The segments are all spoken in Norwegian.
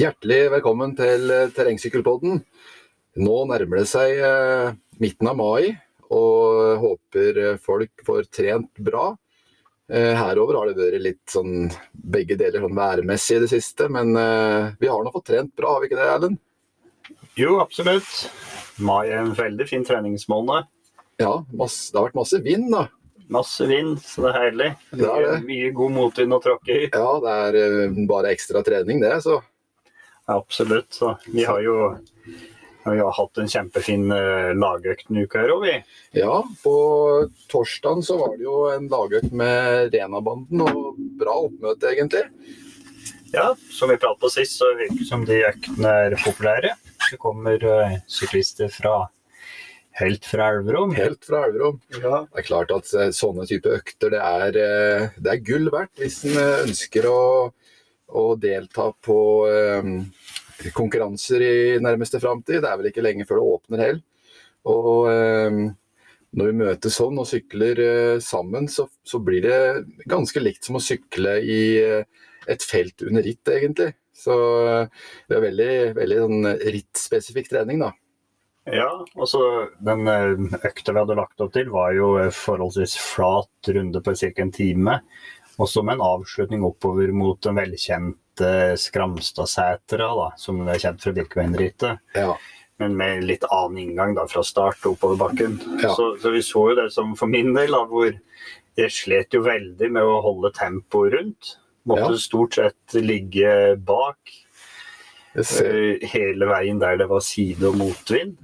Hjertelig velkommen til eh, Terrengsykkelpodden. Nå nærmer det seg eh, midten av mai, og håper eh, folk får trent bra. Herover har det vært litt sånn begge deler sånn værmessig i det siste, men vi har nå fått trent bra, har vi ikke det, Erlend? Jo, absolutt. Mai er en veldig fin treningsmåned. Ja, masse, det har vært masse vind, da. Masse vind, så det er herlig. Det er det. Mye, mye god motvind å tråkke i. Ja, det er bare ekstra trening, det. Så Absolutt. Så vi har jo, vi har hatt en kjempefin eh, lagøkt denne uka her òg, vi. ja, på torsdagen så var det jo en lagøkt med Renabanden, og bra oppmøte, egentlig. Ja, som vi pratet på sist, så virker det som de øktene er populære. Det kommer eh, syklister fra helt fra Elverum. Helt fra Elverum. Ja. Det er klart at eh, sånne type økter det er, det er gull verdt hvis en ønsker å, å delta på eh, konkurranser i nærmeste framtid. Det er vel ikke lenge før det åpner heller. Og eh, når vi møtes sånn og sykler eh, sammen, så, så blir det ganske likt som å sykle i eh, et felt under ritt, egentlig. Så eh, det er veldig, veldig sånn rittspesifikk trening, da. Ja, og så den eh, økta vi hadde lagt opp til, var jo eh, forholdsvis flat runde på ca. en time. Også med en avslutning oppover mot den velkjente Skramstadsetra, da, som er kjent fra Birkebeinerrittet. Ja. Men med litt annen inngang da, fra start og oppover bakken. Ja. Så, så vi så jo det som for min del, da, hvor jeg slet jo veldig med å holde tempoet rundt. Måtte Ja. stort sett ligge bak eh, hele veien der det var side- og motvind.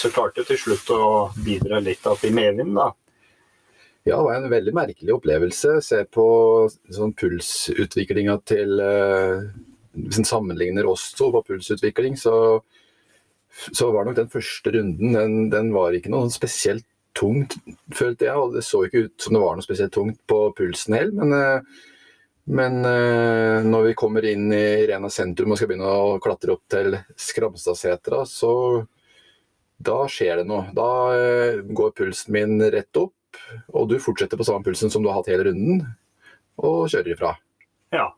Så klarte jeg til slutt å bidra litt opp i medvind, da. Ja, det var en veldig merkelig opplevelse. Se på sånn pulsutviklinga til eh, Hvis en sammenligner oss på pulsutvikling, så, så var nok den første runden den, den var ikke noe spesielt tungt, følte jeg. Og det så ikke ut som det var noe spesielt tungt på pulsen heller. Men, eh, men eh, når vi kommer inn i Rena sentrum og skal begynne å klatre opp til Skramstadsetra, så da skjer det noe. Da går pulsen min rett opp og du fortsetter på samme pulsen som du har hatt hele runden, og kjører ifra. Ja.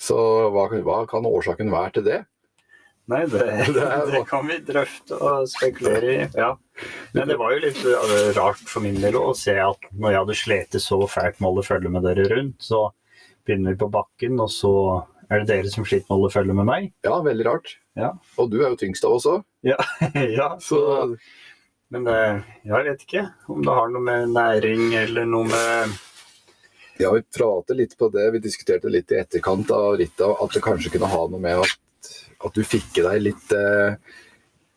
Så hva, hva kan årsaken være til det? Nei, det, Det kan vi drøfte og spekulere i. Ja. Men det var jo litt eh, rart for min del å se at når jeg hadde slitt så fælt med å holde følge med dere rundt, så begynner vi på bakken, og så er det dere som sliter med å holde følge med meg. Ja, veldig rart. Ja. Og du er jo tyngst av oss òg, ja, så Men eh, jeg vet ikke om det har noe med næring eller noe med ja, vi prater litt på det. Vi diskuterte litt i etterkant av rittet at det kanskje kunne ha noe med at, at du fikk i deg litt eh,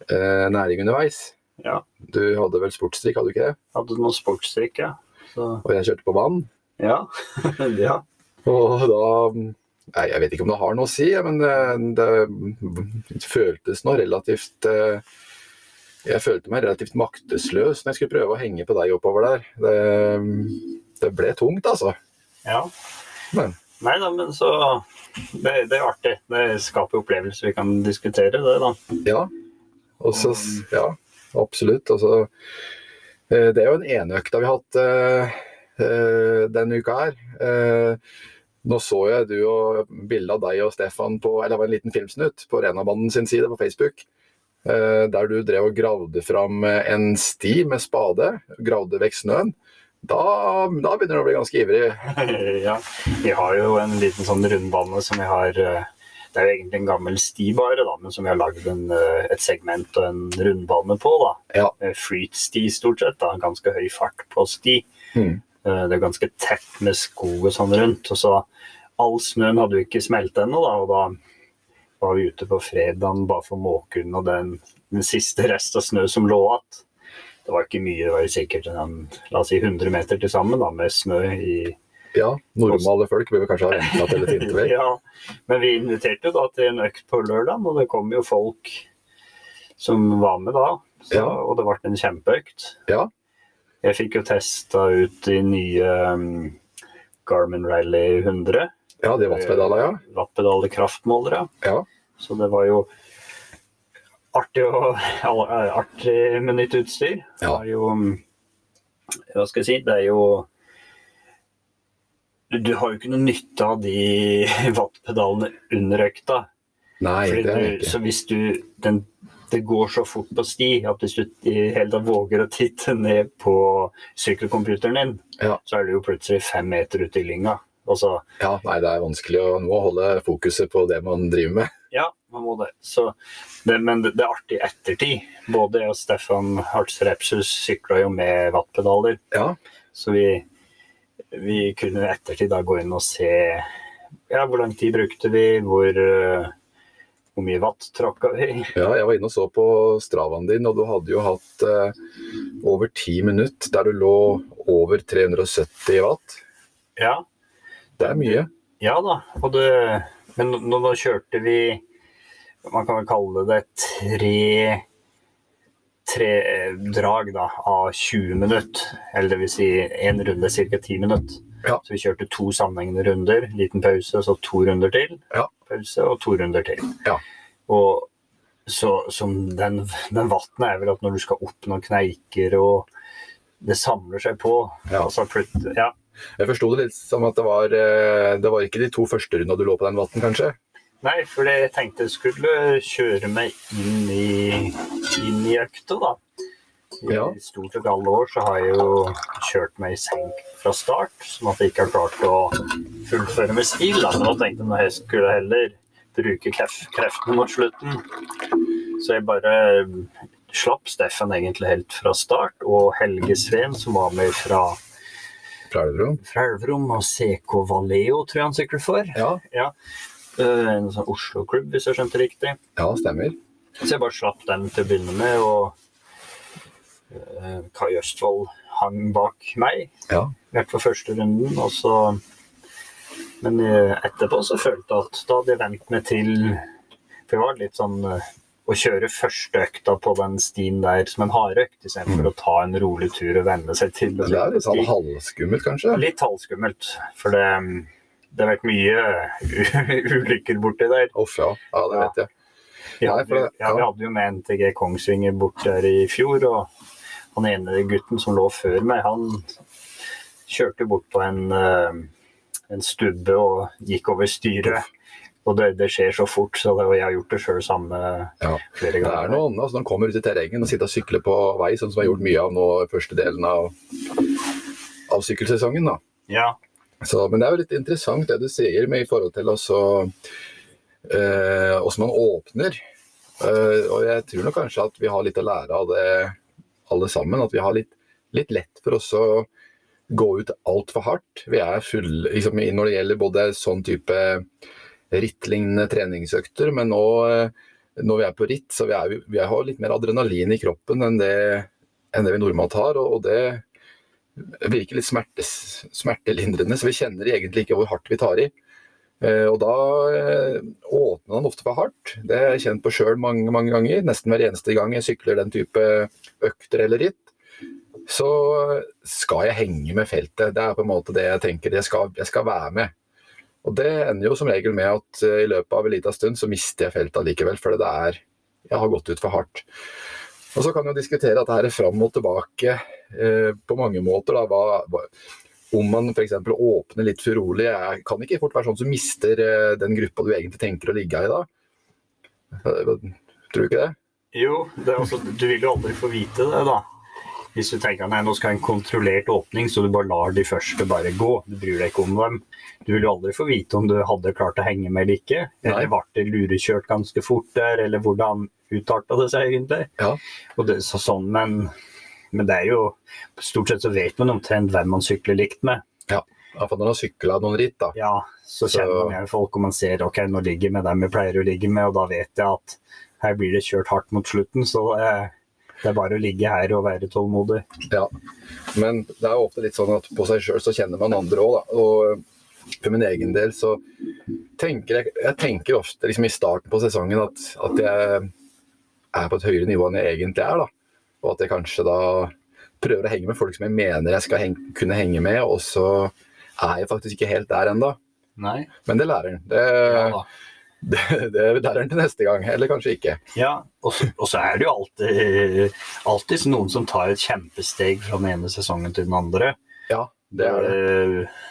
eh, næring underveis. Ja, Du hadde vel sportsdrikk, hadde du ikke det? hadde noe sportsdrikk, ja. Så, Og jeg kjørte på vann. ja. ja. Og da Nei, jeg vet ikke om det har noe å si, men det, det føltes nå relativt eh, Jeg følte meg relativt maktesløs når jeg skulle prøve å henge på deg oppover der. Det, det ble tungt, altså. ja. Men Nei da, men så det, det er artig. Det skaper opplevelser vi kan diskutere, det, da. ja. Og så Ja, absolutt. Altså, eh, det er jo den ene økta vi har hatt uh, denne uka her. Uh, Nå så jeg du og bilde av deg og Stefan på eller det var en liten filmsnutt på Renabanden sin side på Facebook. Eh, Der du drev og gravde fram eh, en sti med spade. Gravde vekk snøen. Da, da begynner du å bli ganske ivrig. ja. Vi har jo en liten sånn rundbane som vi har eh, Det er jo egentlig en gammel sti bare, da, men som vi har lagd et segment og en rundbane på. da. Ja. Flyt-sti stort sett. da, Ganske høy fart på sti. Mm. Det er ganske tett med skog og sånn rundt. og så All snøen hadde jo ikke smeltet ennå, da, og da var vi ute på fredagen bare for å måke unna den, den siste rest av snø som lå igjen. Det var ikke mye, det var jo sikkert en, la oss si 100 meter til sammen da, med snø i Ja, normale folk bør kanskje ha venta til et intervju. Ja, men vi inviterte jo da til en økt på lørdag, og det kom jo folk som var med da. Så, Ja. Og det ble en kjempeøkt. Ja. Jeg fikk jo testa ut de nye um, Garmin Rally 100. Ja, de vattpedaler, ja. Wattpedaler kraftmålere. ja. Så det var jo artig, og, artig med nytt utstyr. Ja. Det er jo um, Hva skal jeg si? Det er jo Du, har jo ikke noe nytte av de wattpedalene under økta. Nei, Fordi det er det du, ikke. så hvis du den, Det går så fort på sti at hvis du i hele tatt våger å titte ned på sykkelcomputeren din, Ja. så er du jo plutselig fem meter ute i lynga. Altså, Ja, nei, det er vanskelig å nå holde fokuset på det man driver med. ja, man må det. Så det men det, det er artig ettertid. Både jeg og Stefan Hartz Repsus sykla jo med wattpedaler. Ja, Så vi, vi kunne i ettertid da gå inn og se ja, hvor lang tid brukte vi, hvor, eh, hvor mye watt tråkka vi. ja jeg var inne og så på stravaen din, og du hadde jo hatt eh, over ti minutter der du lå over 370 watt. Ja, Det er mye. ja da. Og det, men nå, nå kjørte vi Man kan vel kalle det tre tre drag da, av 20 minutter. Eller det vil si én runde ca. 10 minutter. Ja. Så vi kjørte to sammenhengende runder. Liten pause, så to runder til. Ja. Pause og to runder til. Ja. Og så som den, den vannet er vel at når du skal opp noen kneiker og det samler seg på Ja. Altså, ja. Jeg forsto det litt som at det var, eh, det var ikke de to første rundene du lå på den vatten, kanskje? Nei, for jeg tenkte jeg skulle kjøre meg inn i, inn i økta, da. I Ja. stort sett alle år så har jeg jo kjørt meg i senk fra start, sånn at jeg ikke har klart å fullføre med stil. Da. Men nå tenkte jeg at jeg skulle heller bruke kreftene mot slutten. Så jeg bare slapp Steffen egentlig helt fra start, og Helge Sveen, som var med fra, Fra Elverum? fra Elverum, og CK Valeo, tror jeg han sykler for. Ja, Ja. Eh, En sånn Oslo-klubb, hvis jeg skjønte riktig. ja, stemmer. Så jeg bare slapp dem til å begynne med, og eh, Kai Østfold hang bak meg. Ja. I hvert fall første runden, og så Men eh, etterpå så følte jeg at da hadde jeg vent meg til For jeg var litt sånn å kjøre første økta på den stien der som en hardøkt, istedenfor å ta en rolig tur og venne seg til det. Det er litt sånn halvskummelt, kanskje? Litt halvskummelt, for det, det har vært mye ulykker borti der. Uff, ja. ja. Det vet jeg. Ja, Nei, det- ja, vi hadde jo med NTG Kongsvinger bort der i fjor, og han ene gutten som lå før meg, han kjørte bort på en, eh, en stubbe og gikk over styret. Og det, det skjer så fort, så det, jeg har gjort det sjøl samme Ja. flere Det er noe annet altså, når man kommer ut i terrengen og sitter og sykler på vei, sånn som jeg har gjort mye av nå første delen av, av sykkelsesongen. da. Ja, Så, men det er jo litt interessant det du sier med i forhold til også eh, man åpner. Eh, og jeg tror nok kanskje at vi har litt å lære av det alle sammen. At vi har litt, litt lett for oss å gå ut altfor hardt. Vi er fulle liksom, når det gjelder både sånn type rittlignende treningsøkter, men nå eh, når vi er på ritt, så vi, er, vi har litt mer adrenalin i kroppen enn det, enn det vi normalt har. og, og det virker litt smertes, smertelindrende, så vi kjenner egentlig ikke hvor hardt vi tar i. Eh, og da eh, åpner han ofte for hardt. Det har jeg kjent på sjøl mange, mange ganger. Nesten hver eneste gang jeg sykler den type økter eller ritt, så skal jeg henge med feltet. Det er på en måte det jeg tenker. Jeg skal, jeg skal være med. Og det ender jo som regel med at eh, i løpet av en liten stund så mister jeg feltet likevel, fordi det er Jeg har gått ut for hardt. Og så kan vi jo diskutere dette her fram og tilbake eh, på mange måter. Da, hva, hva, om man f.eks. åpner litt for rolig, jeg kan ikke fort være sånn som mister eh, den gruppa du egentlig tenker å ligge i da? Eh, Tror du ikke det? Jo, det også, du vil jo aldri få vite det, da. Hvis du tenker nei, nå skal ha en kontrollert åpning, så du bare lar de første bare gå. Du bryr deg ikke om dem. Du vil jo aldri få vite om du hadde klart å henge med eller ikke. Eller ble det lurekjørt ganske fort der, eller hvordan utarta det seg egentlig. Ja. Og det, så, sånn, men, men det er jo Stort sett så vet man omtrent hvem man sykler likt med. Ja, Iallfall når man har sykla noen ritt, da. Ja, så Så- kjenner man gjerne folk, og man ser ok, nå ligger jeg med dem jeg pleier å ligge med, og da vet jeg at her blir det kjørt hardt mot slutten, så det, det er bare å ligge her og være tålmodig. Ja. Men det er ofte litt sånn at på seg sjøl så kjenner man andre òg, da. Og for min egen del så tenker jeg Jeg tenker ofte liksom i starten på sesongen at, at jeg er på et høyere nivå enn jeg egentlig er, da. Og at jeg kanskje da prøver å henge med folk som jeg mener jeg skal henge, kunne henge med, og så er jeg faktisk ikke helt der ennå. Men det lærer en. Det, Ja, da. det, der er den til neste gang, eller kanskje ikke. ja og, så, er det jo alltid, alltid noen som tar et kjempesteg fra den ene sesongen til den andre. Ja, det er det. Eh,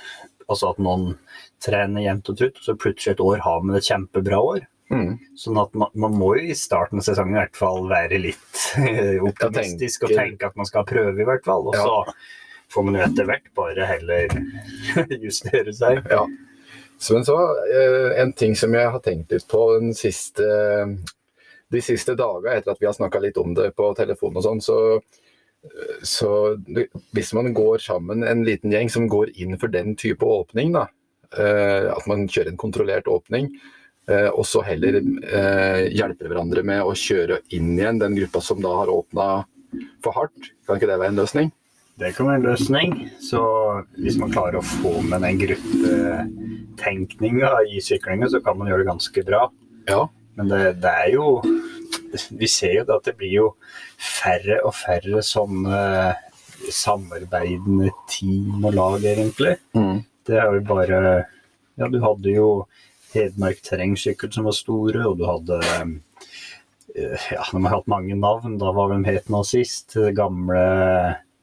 Altså at noen trener jevnt og trutt, og så plutselig et år har man et kjempebra år. Mm. Sånn at man, man må jo i starten av sesongen i hvert fall være litt eh, optimistisk og tenke at man skal prøve, i hvert fall. Og Ja. så får man jo etter hvert bare heller justere seg. Ja. Men så, eh, en ting som jeg har tenkt litt på siste, de siste dagene, etter at vi har snakka litt om det på telefon og sånn, så, så hvis man går sammen en liten gjeng som går inn for den type åpning, da, eh, at man kjører en kontrollert åpning, eh, og så heller eh, hjelper hverandre med å kjøre inn igjen den gruppa som da har åpna for hardt, kan ikke det være en løsning? Det kan være en løsning. Så hvis man klarer å få med den gruppetenkninga i syklinga, så kan man gjøre det ganske bra. Ja. Men det, det er jo Vi ser jo at det blir jo færre og færre sånne samarbeidende team og lag, egentlig. Mm. Det er jo bare Ja, du hadde jo Hedmark terrengsykkel som var store, og du hadde eh, Ja, de har hatt mange navn. Da var de het nå sist. Det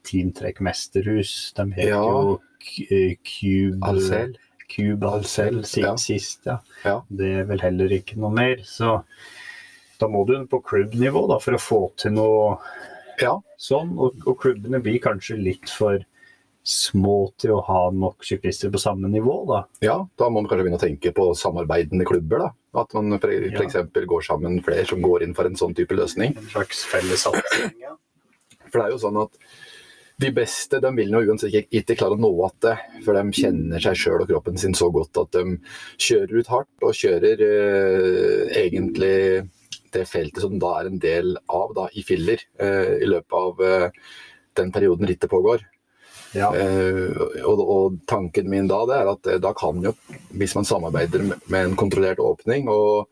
Teamtrekk Mesterhus. De het Ja. jo eh, Cube Alcel. Cube Alcel Ja. sist, ja. Ja. Det er vel heller ikke noe mer. Så da må du på klubbnivå da, for å få til noe Ja. sånn. Og, og klubbene blir kanskje litt for små til å ha nok syklister på samme nivå, da. Ja, da må man kanskje begynne å tenke på samarbeidende klubber. da. At man for, Ja. går sammen flere som går inn for en sånn type løsning. En slags felles satsing. Ja. For det er jo sånn at de beste de vil jo uansett ikke, ikke klare å nå igjen, for de kjenner seg sjøl og kroppen sin så godt at de kjører ut hardt og kjører eh, egentlig det feltet som da er en del av da, i filler eh, i løpet av eh, den perioden rittet pågår. Ja. Eh, og, og tanken min da det er at eh, da kan jo, hvis man samarbeider med, med en kontrollert åpning og,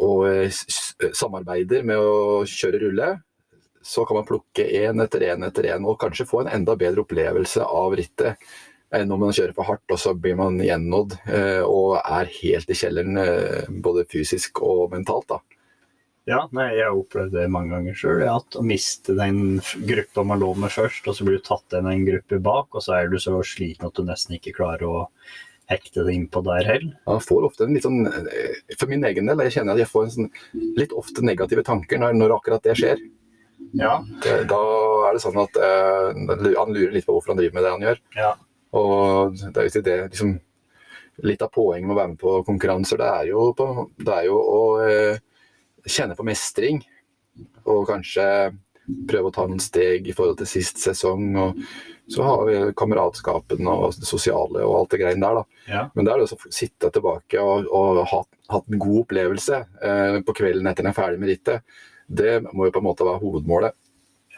og eh, samarbeider med å kjøre rulle, så kan man plukke én etter én etter én og kanskje få en enda bedre opplevelse av rittet enn om man kjører for hardt og så blir man gjennådd eh, og er helt i kjelleren eh, både fysisk og mentalt. da. Ja, nei, jeg har opplevd det mange ganger sjøl. At å miste den gruppa man lå med først, og så blir du tatt inn en gruppe bak, og så er du så sliten at du nesten ikke klarer å hekte det innpå der heller. Man får ofte en litt sånn, eh, For min egen del jeg kjenner at jeg får en sånn, litt ofte negative tanker når, når akkurat det skjer. Ja. Det, da er det sånn at eh, han lurer litt på hvorfor han driver med det han gjør. Ja. Og det er jo det liksom, Litt av poenget med å være med på konkurranser, det er jo, på, det er jo å eh, kjenne på mestring. Og kanskje prøve å ta noen steg i forhold til sist sesong. Og så har vi kameratskapen og det sosiale og alt det greiene der. da. Ja. Men det er det å sitte tilbake og, og ha hatt en god opplevelse eh, på kvelden etter en er ferdig med rittet. Det må jo på en måte være hovedmålet.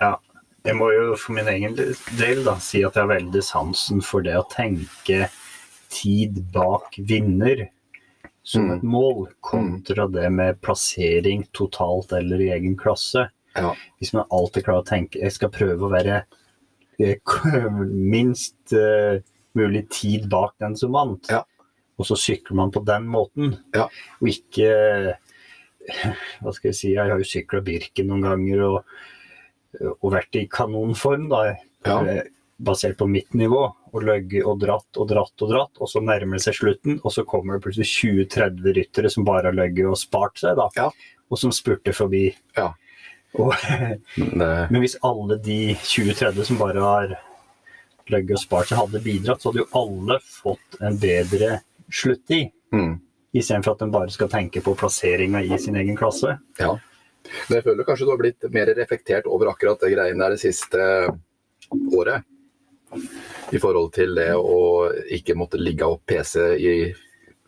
ja. Jeg må jo for min egen del da, si at jeg har veldig sansen for det å tenke tid bak vinner som Mm. et mål, kontra det med plassering totalt eller i egen klasse. Ja. Hvis man alltid klarer å tenke jeg skal prøve å være eh, minst uh, mulig tid bak den som vant, Ja. og så sykler man på den måten, Ja. og ikke Hva skal jeg si, jeg har jo sykla Birken noen ganger og, og vært i kanonform, da. Ja. eh, Basert på mitt nivå. Og løgget og dratt og dratt og dratt, og så nærmer det seg slutten, og så kommer det plutselig 20-30 ryttere som bare har løgget og spart seg, da. Ja. Og som spurter forbi. Ja. Og, Men, men hvis alle de 20-30 som bare har løgget og spart seg, hadde bidratt, så hadde jo alle fått en bedre slutt i. mm. Istedenfor at de bare skal tenke på plasseringa i sin egen klasse. Ja. Men jeg føler kanskje du har blitt mer reflektert over akkurat det greiene der det siste året. I forhold til det å ikke måtte ligge opp PC i,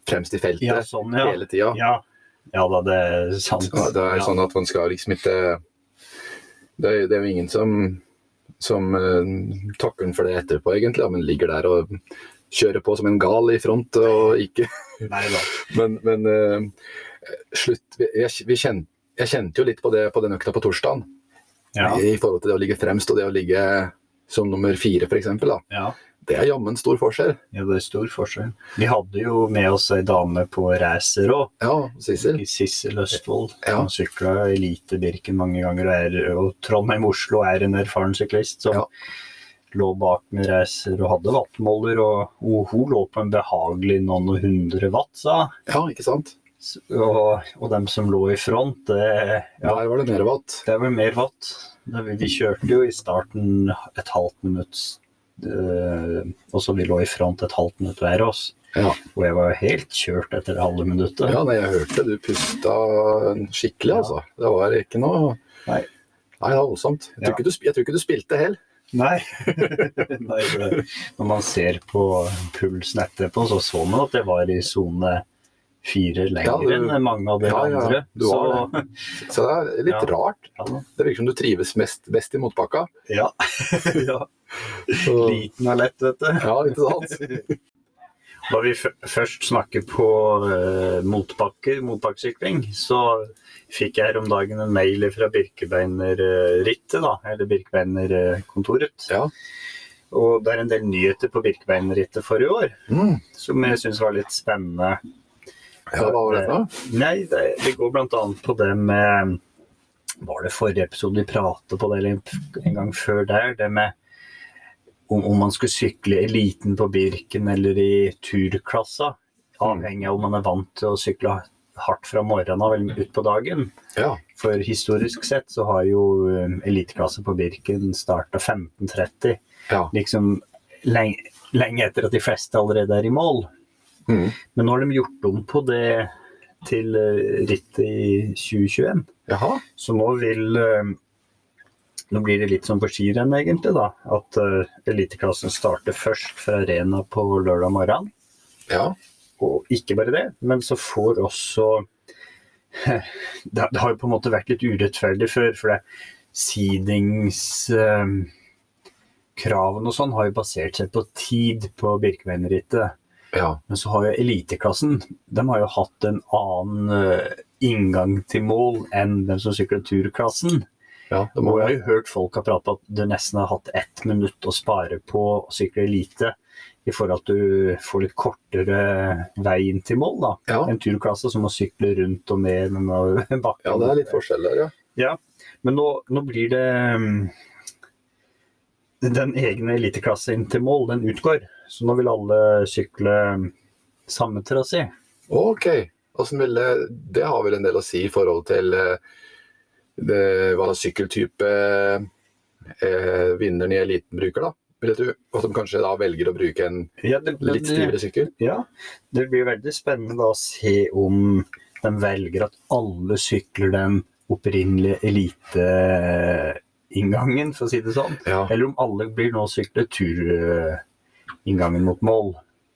fremst i feltet Ja, sånn, ja. hele tida. Ja, ja da, det er sant. Det er sånn at man skal liksom ikke Det er, det er jo ingen som, som uh, takker for det etterpå, egentlig. Ja, men ligger der og kjører på som en gal i front og ikke Nei. Men, men uh, slutt jeg, vi kjente, jeg kjente jo litt på det på den økta på torsdagen. Ja, I forhold til det å ligge fremst og det å ligge som nummer fire, f.eks. ja. Det er jammen stor forskjell. ja, det er stor forskjell. Vi hadde jo med oss ei dame på racer òg. Ja, Sissel. Sissel Østfold. Ja. Hun sykla Elite Birken mange ganger. Og, er, og Trondheim-Oslo er en erfaren syklist som Ja. Lå bak med reiser og hadde wattmåler. Og, og hun lå på en behagelig noen og hundre watt, sa. Ja, ikke sant? Og, og dem som lå i front, det, ja, Der var det mer watt. det var mer watt. Vi kjørte jo i starten et halvt minutt, eh, og så vi lå i front et halvt minutt hver oss. Ja. Og jeg var helt kjørt etter det halve minuttet. ja, nei, jeg hørte du pusta skikkelig, Ja. altså. Det var ikke noe Nei. Nei, det var voldsomt. Jeg Ja. jeg tror ikke du spilte hell. Nei. Nei det, når man ser på pulsen etterpå, så så man at det var i sone fire lenger Ja, enn mange av dere Ja, ja, andre. du var så, Så det er litt Ja. rart. ja, Det virker som du trives mest, best i motbakka. ja. ja. Så, Liten er lett, vet du. ja, ikke sant? Da vi først snakker på uh, motbakker, motbakkesykling, så fikk jeg her om dagen en mail fra Birkebeinerrittet, da, eller Birkebeinerkontoret. Ja. Og det er en del nyheter på Birkebeinerrittet for i år Mm. som jeg syns var litt spennende. Ja, hva var det da? Nei, det, det går bl.a. på det med Var det forrige episode vi pratet på det, eller en gang før der? Det med om, om man skulle sykle eliten på Birken eller i turklassa. Avhengig av om man er vant til å sykle hardt fra morgenen av eller ut på dagen. Ja. For historisk sett så har jo um, eliteklasse på Birken starta 1530. ja. Liksom lenge, lenge etter at de fleste allerede er i mål. Mm. Men nå har de gjort om på det til eh, rittet i 2021. Jaha. Så nå vil eh, Nå blir det litt som på skirenn, egentlig. da, At uh, eliteklassen starter først fra arena på lørdag morgen. Ja. Og ikke bare det, men så får også Det det har jo på en måte vært litt urettferdig før, for det seedingskravene og sånn har jo basert seg på tid på Birkebeinerrittet. Ja. Men så har jo eliteklassen de har jo hatt en annen eh, inngang til mål enn den som sykler turklassen. Ja det Og jeg har jo hørt folk har pratet om at du nesten har hatt ett minutt å spare på å sykle lite I forhold til at du får litt kortere vei inn til mål. da. Ja. En turklasse som må sykle rundt og ned denne bakken. ja, det er litt forskjell der, ja. Ja, men nå, nå blir det mm, Den egne eliteklasse inn til mål, den utgår. Så nå vil alle sykle mm, samme trasé. Ok. Vil det, det har vel en del å si i forhold til eh, det, hva slags sykkeltype eh, vinneren i eliten bruker, da. Vil jeg tro. Og som kanskje da velger å bruke en Ja, det, litt stivere sykkel. Ja, det blir veldig spennende da å se om de velger at alle sykler den opprinnelige eliteinngangen, for å si det sånn. Ja. Eller om alle blir nå sykler turinngangen mot mål.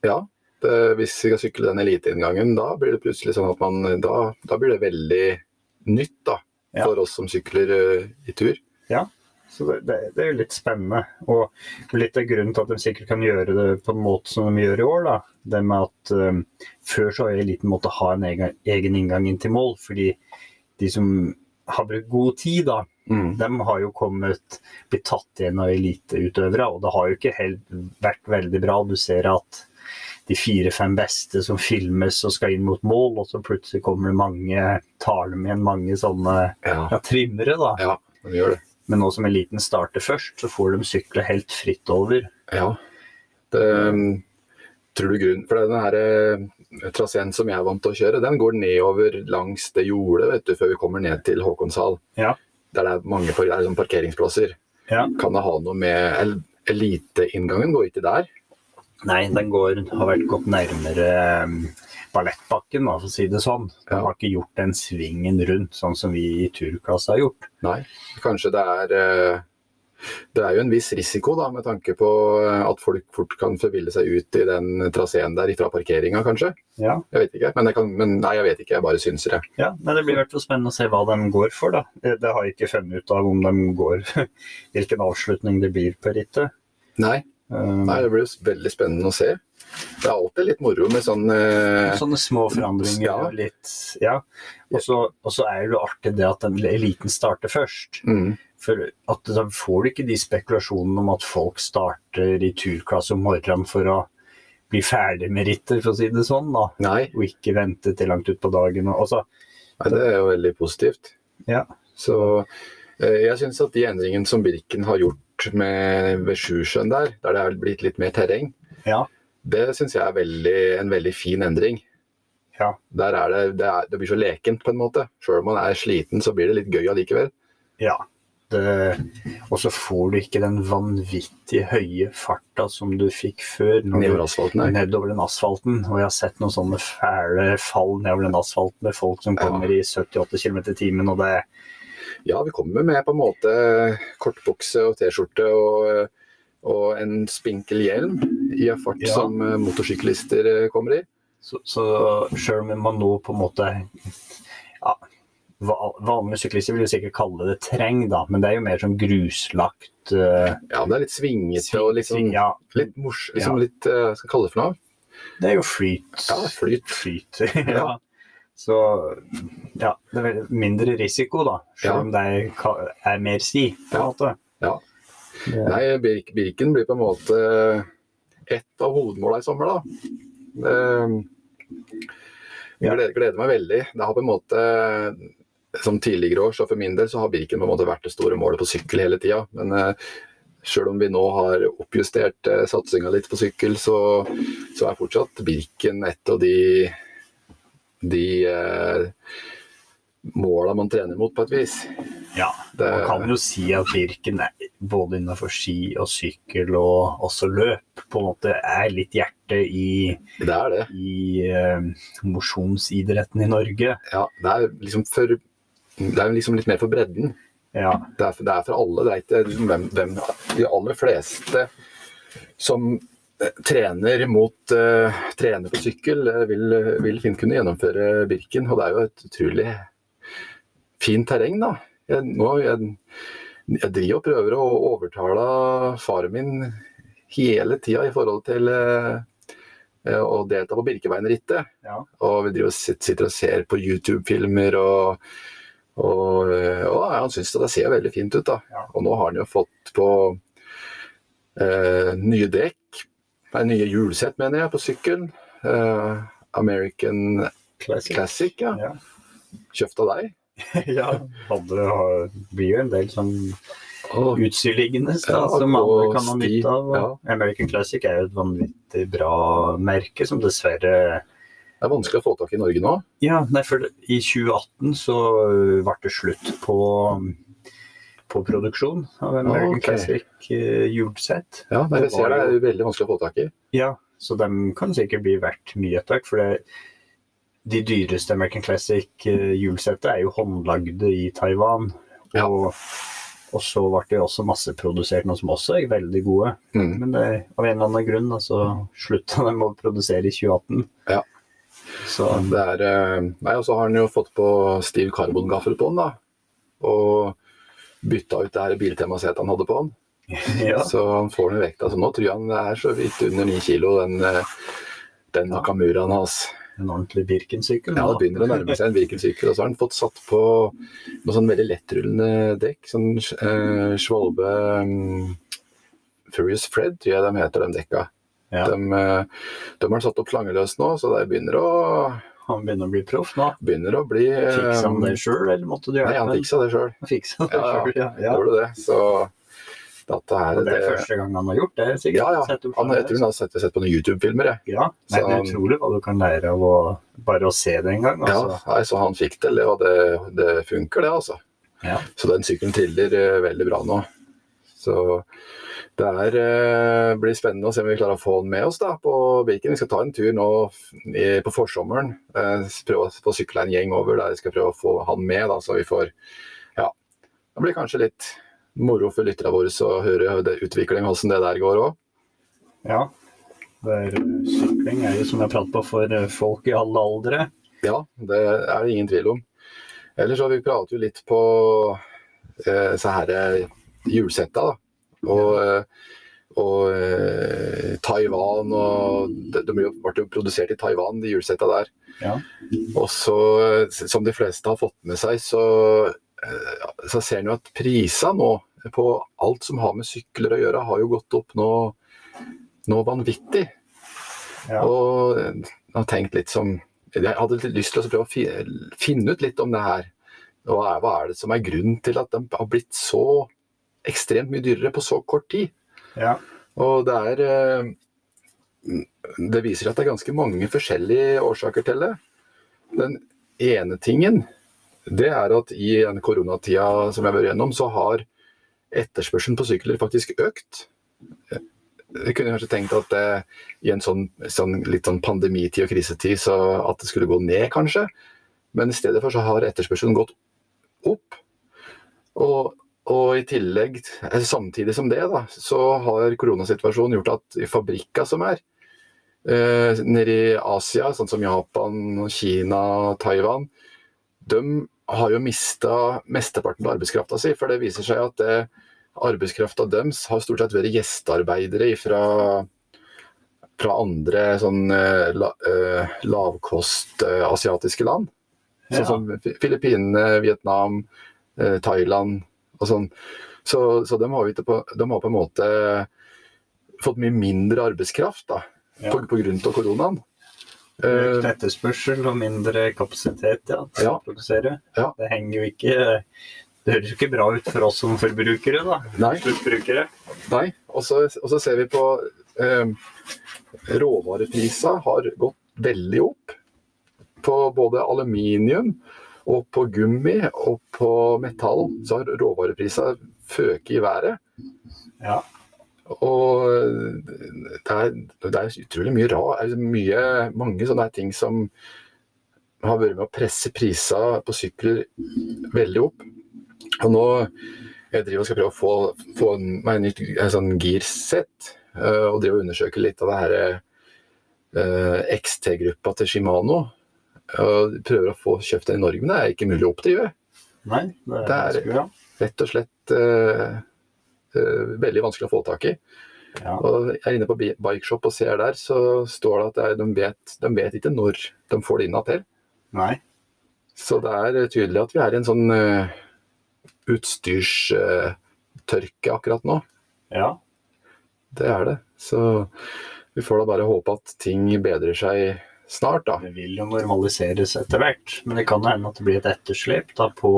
ja. Det, hvis vi skal sykle den eliteinngangen, da blir det plutselig sånn at man Da, da blir det veldig nytt, da. Ja. For oss som sykler eh, i tur. Ja, Så det, det, det er jo litt spennende. Og litt av grunnen til at de sikkert kan gjøre det på en måte som de gjør i år, da. Det med at um, før så har eliten måttet ha en egen, egen inngang inn til mål. Fordi de som har brukt god tid, da, Mm. de har jo kommet blitt tatt igjen av eliteutøvere. Og det har jo ikke helt vært veldig bra. Du ser at de fire-fem beste som filmes og skal inn mot mål, og så plutselig kommer det mange, tar dem igjen mange sånne Ja. ja, trimmere, da. ja, de gjør det. Men nå som eliten starter først, så får de sykle helt fritt over. Ja. Det, um, tror du grunn For denne her eh, traseen som jeg er vant til å kjøre, den går nedover langs det jordet vet du, før vi kommer ned til Håkonshall. Ja. Der det er mange er sånn parkeringsplasser. Ja. Kan det ha noe med el- Eliteinngangen går ikke der? Nei, den går, har vært gått nærmere um, ballettbakken, for å si det sånn. Den har ikke gjort den svingen rundt, sånn som vi i turklasse har gjort. Nei. Kanskje det er eh, Det er jo en viss risiko da, med tanke på eh, at folk fort kan forville seg ut i den traseen der fra parkeringa, kanskje. Ja, Jeg vet ikke. Men, kan, men nei, jeg vet ikke. Jeg bare synser det. ja men Det blir i hvert fall spennende å se hva de går for. da. Det, det har jeg ikke funnet ut av om de går hvilken avslutning det blir på rittet. Nei, nei det blir veldig spennende å se. Det er alltid litt moro med sånn eh, Sånne små forandringer Ja. og litt Ja. Og så er det jo artig det at den eliten starter først. mm, For at da får du ikke de spekulasjonene om at folk starter i turklasse om morgenen for å bli ferdig med rittet, for å si det sånn, da. Nei, Og ikke vente til langt utpå dagen. Og, så, nei, det er jo veldig positivt. ja. Så eh, jeg syns at de endringene som Birken har gjort med, ved Sjusjøen der, der det er blitt litt mer terreng, Ja. det syns jeg er veldig, en veldig fin endring. Ja. Der er det, det, er, det blir så lekent på en måte. Sjøl om man er sliten, så blir det litt gøy allikevel. Ja. Og så får du ikke den vanvittig høye farta som du fikk før. Nedover asfalten nei. nedover den asfalten. Og jeg har sett noen sånne fæle fall nedover den asfalten med folk som Ja. kommer i 78 km i timen, og det Ja, vi kommer med på en måte kortbukse og T-skjorte og, og en spinkel hjelm i en fart Ja. som eh, motorsyklister eh, kommer i. Så, så selv om man nå på en måte ja, Vanlige syklister vil jo sikkert kalle det terreng, da, men det er jo mer sånn gruslagt uh, Ja, det er litt svingete og litt, sånn, ja, litt mors... Liksom Ja. litt uh, skal jeg kalle det for noe? Det er jo flyt. Ja, flyt. Flyt. ja. Så ja, det er mindre risiko, da. Selv om det er, er mer si, på en måte. Ja. Nei, Bir- Birken blir på en måte ett av hovedmåla i sommer, da. Jeg gleder, gleder meg veldig. Det har på en måte Som tidligere år, så for min del, så har Birken på en måte vært det store målet på sykkel hele tida. Men eh, sjøl om vi nå har oppjustert eh, satsinga litt på sykkel, så, så er fortsatt Birken et av de de eh, måla man trener mot, på et vis. Ja, man kan jo si at Birken både innenfor ski og sykkel og også løp på en måte er litt hjertet i, Det er det. i eh, mosjonsidretten i Norge. Ja, det er liksom for Det er liksom litt mer for bredden. Ja, Det er for, det er for alle. Det er ikke liksom hvem, hvem De aller fleste som trener mot uh, trener på sykkel, eh, vil, vil fint kunne gjennomføre Birken. Og det er jo et utrolig fint terreng, da. Jeg, nå, jeg, jeg driver og prøver å overtale faren min hele tida i forhold til eh, eh, å delta på Birkebeinerrittet. ja. Og vi driver og sitter og ser på YouTube-filmer, og, og, og han syns det ser veldig fint ut. da. Ja. Og nå har han jo fått på eh, nye dekk, nei, nye hjulsett, mener jeg, på sykkelen. Uh, American Classic. Classic, ja. Ja. Kjøpt av deg. ja. Hadde, har- blir jo en del sånn Og, utstyr Ja, som alle kan ha nytte av. ja. American Classic er jo et vanvittig bra merke som dessverre det er vanskelig å få tak i i Norge nå. Ja, nei, for i 2018 så ble det slutt på, på produksjon av American okay. Classic julesett. Ja, men jeg Det ser det er veldig vanskelig å få tak i. Ja, så de kan sikkert bli verdt mye etter hvert. For det, de dyreste American Classic eh, hjulsettet er jo håndlagde i Taiwan. Ja. Og, og så ble det også masseprodusert noe som også er veldig gode. Mm. Men det, av en eller annen grunn så altså, slutta de å produsere i 2018. Ja. Så Det er, eh, nei, og så har han jo fått på stiv karbongaffel på den, da. Og bytta ut det her Biltema-setet han hadde på han. ja. Så han får ned vekta. Så nå tror jeg han er så vidt under ni kilo, den, eh, den Nakamuraen hans. En ordentlig Birken-sykkel. Ja, det begynner å nærme seg en Birken-sykkel. Og så har han fått satt på noe sånn veldig lettrullende dekk. Sånn eh, Svolve um, Furious Fred, tror jeg de heter, de dekka. Ja. De, eh, de har satt opp slangeløst nå, så det begynner å, Han begynner å bli proff nå. begynner å bli eh, Fiksa han det sjøl, eller måtte du Nei, han fiksa det sjøl. Ja, ja. ja. ja. Gjorde det. Så dette her det er første gang han har gjort det, sikkert. Ja, ja. Han, jeg tror han har sett, sett på noen YouTube-filmer. Ja, Nei, det er utrolig hva du kan lære av å bare å se det en gang. Ja, Altså. nei, så han fikk det, og det, det funker, det, altså. Ja. Så den sykkelen triller eh, veldig bra nå. Så det er, eh, blir spennende å se om vi klarer å få han med oss da, på Birken. Vi skal ta en tur nå på forsommeren. Eh, prøve å få sykla en gjeng over der vi skal prøve å få han med. Da, så vi får Ja. Det blir kanskje litt moro for lytterne våre å høre det utvikling, hvordan det der går òg. ja. Det er, sykling er jo som jeg prater på for eh, folk i alle aldre. Ja, det er det ingen tvil om. Ellers så vi prater jo litt på eh, så her eh, hjulsetta, da. Og, eh, og eh, Taiwan og Det de ble jo- produsert i Taiwan, de hjulsetta der. Ja. Og så, eh, som de fleste har fått med seg, så, eh, så ser en jo at prisene nå på alt som har med sykler å gjøre, har jo gått opp nå, nå vanvittig. Ja. Og jeg har tenkt litt som Jeg hadde lyst til å prøve å fi- finne ut litt om det her. Hva er, hva er det som er grunnen til at de har blitt så ekstremt mye dyrere på så kort tid? Ja. Og det er eh, Det viser at det er ganske mange forskjellige årsaker til det. Den ene tingen, det er at i den koronatida som jeg har vært gjennom, så har etterspørselen på sykler faktisk økt. Jeg kunne kanskje tenkt at det, i en sånn, sånn, litt sånn pandemitid og krisetid, så at det skulle gå ned, kanskje. Men i stedet for så har etterspørselen gått opp. Og, og i tillegg, eh, samtidig som det, da, så har koronasituasjonen gjort at i fabrikka som er eh, nede i Asia, sånn som Japan, Kina, Taiwan, de har jo mista mesteparten av arbeidskrafta si. For det viser seg at det, arbeidskrafta deres har stort sett vært gjestearbeidere fra, fra andre sånn eh, la, eh, lavkost eh, asiatiske land. Sånn Ja. som Filippinene, Vietnam, eh, Thailand og sånn. Så, så de, har på, de har på en måte fått mye mindre arbeidskraft da, Ja. på, på grunn av koronaen. Økt Eh, etterspørsel og mindre kapasitet ja, til Ja. å produsere. Ja. Det henger jo ikke Det høres jo ikke bra ut for oss som forbrukere, da. Nei. Sluttbrukere. Nei, og så, og så ser vi på eh, Råvareprisa har gått veldig opp. På både aluminium og på gummi og på metall så har råvareprisene føket i været. Ja. Og det er, det er utrolig mye. Det er mye, mange sånne ting som har vært med å presse prisene på sykler veldig opp. Og nå jeg driver og skal prøve å få, få meg en nytt en sånn girsett, eh, og driver og undersøker litt av det her eh, XT-gruppa til Shimano. Og prøver å få kjøpt den i Norge, men det er ikke mulig å oppdrive. Nei, det er, Det er-. Rett og slett uh, uh, veldig vanskelig å få tak i. Ja. Og jeg er inne på Bikeshop og ser der, så står det at det er, de, vet, de vet ikke når de får det inn. Nei. Så det er tydelig at vi er i en sånn uh, utstyrstørke akkurat nå. Ja. Det er det. Så vi får da bare håpe at ting bedrer seg snart, da. Det vil jo normaliseres etter hvert. Men det kan hende at det blir et etterslep da på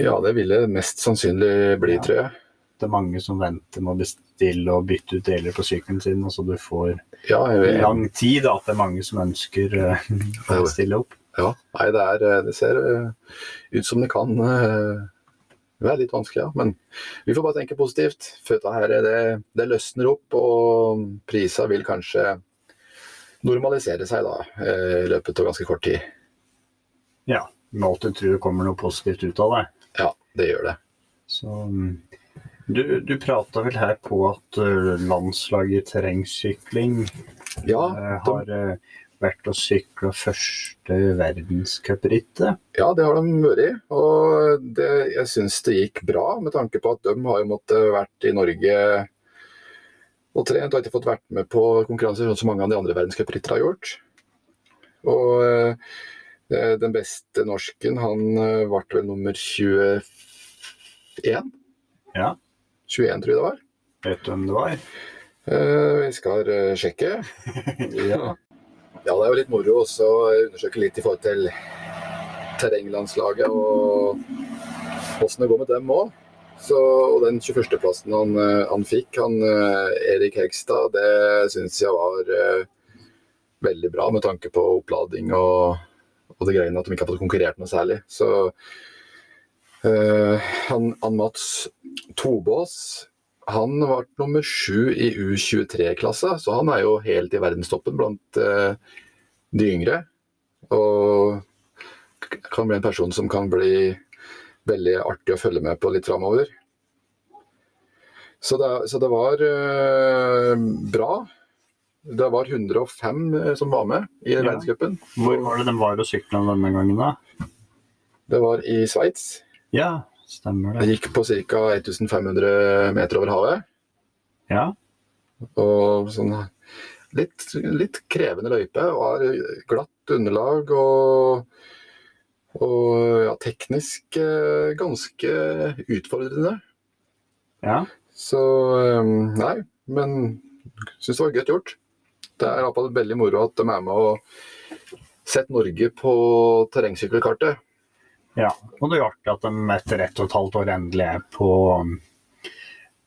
Ja, det ville mest sannsynlig bli, Ja. tror jeg. det er mange som venter med å bestille og bytte ut deler på sykkelen sin, og så du får Ja, jeg, lang tid. da, At det er mange som ønsker uh, å stille opp. ja. Nei, det, er, eh, det ser eh, ut som det kan uh, være litt vanskelig, ja. Men vi får bare tenke positivt. Dette her, det, det løsner opp, og prisa vil kanskje normalisere seg da, eh, i løpet av ganske kort tid. Ja. Med alltid du tror kommer noe positivt ut av det. Ja, det gjør det. Så mm, Du, du prata vel her på at eh, landslaget i terrengsykling Ja, eh, de, har vært og sykla første verdenscuprittet. ja, det har de vært. Og det, jeg syns det gikk bra, med tanke på at de har jo måttet vært i Norge og trent og ikke fått vært med på konkurranser sånn som mange av de andre verdenscupryttere har gjort. Og eh, den beste norsken, han eh, ble vel nummer 21. Ja. 21, tror jeg det var. Vet du hvem det var? Eh, vi skal eh, sjekke. Ja. Ja, det er jo litt moro også å undersøke litt i forhold til terrenglandslaget og åssen det går med dem òg. Og den 21.-plassen han, eh, han fikk, han eh, Erik Hegstad, det syns jeg var eh, veldig bra med tanke på opplading og, og det greiene at de ikke har fått konkurrert noe særlig. Så eh, han, han Mats Tobås han var nummer sju i U23-klassa, så han er jo helt i verdenstoppen blant eh, de yngre. Og kan bli en person som kan bli veldig artig å følge med på litt framover. Så så det var eh, bra. Det var 105 som var med i Ja. verdenscupen. Hvor var det de var og sykla denne gangen, da? Det var i Sveits. Ja, stemmer Det det. gikk på ca. 1500 meter over havet. Ja. Og sånn litt, litt krevende løype. Var glatt underlag og, og ja, teknisk eh, ganske utfordrende. ja. Så eh, nei, men syns det var godt gjort. Det er iallfall veldig moro at de er med og setter Norge på terrengsykkelkartet. Ja, og det er jo artig at de etter ett og et halvt år endelig er på,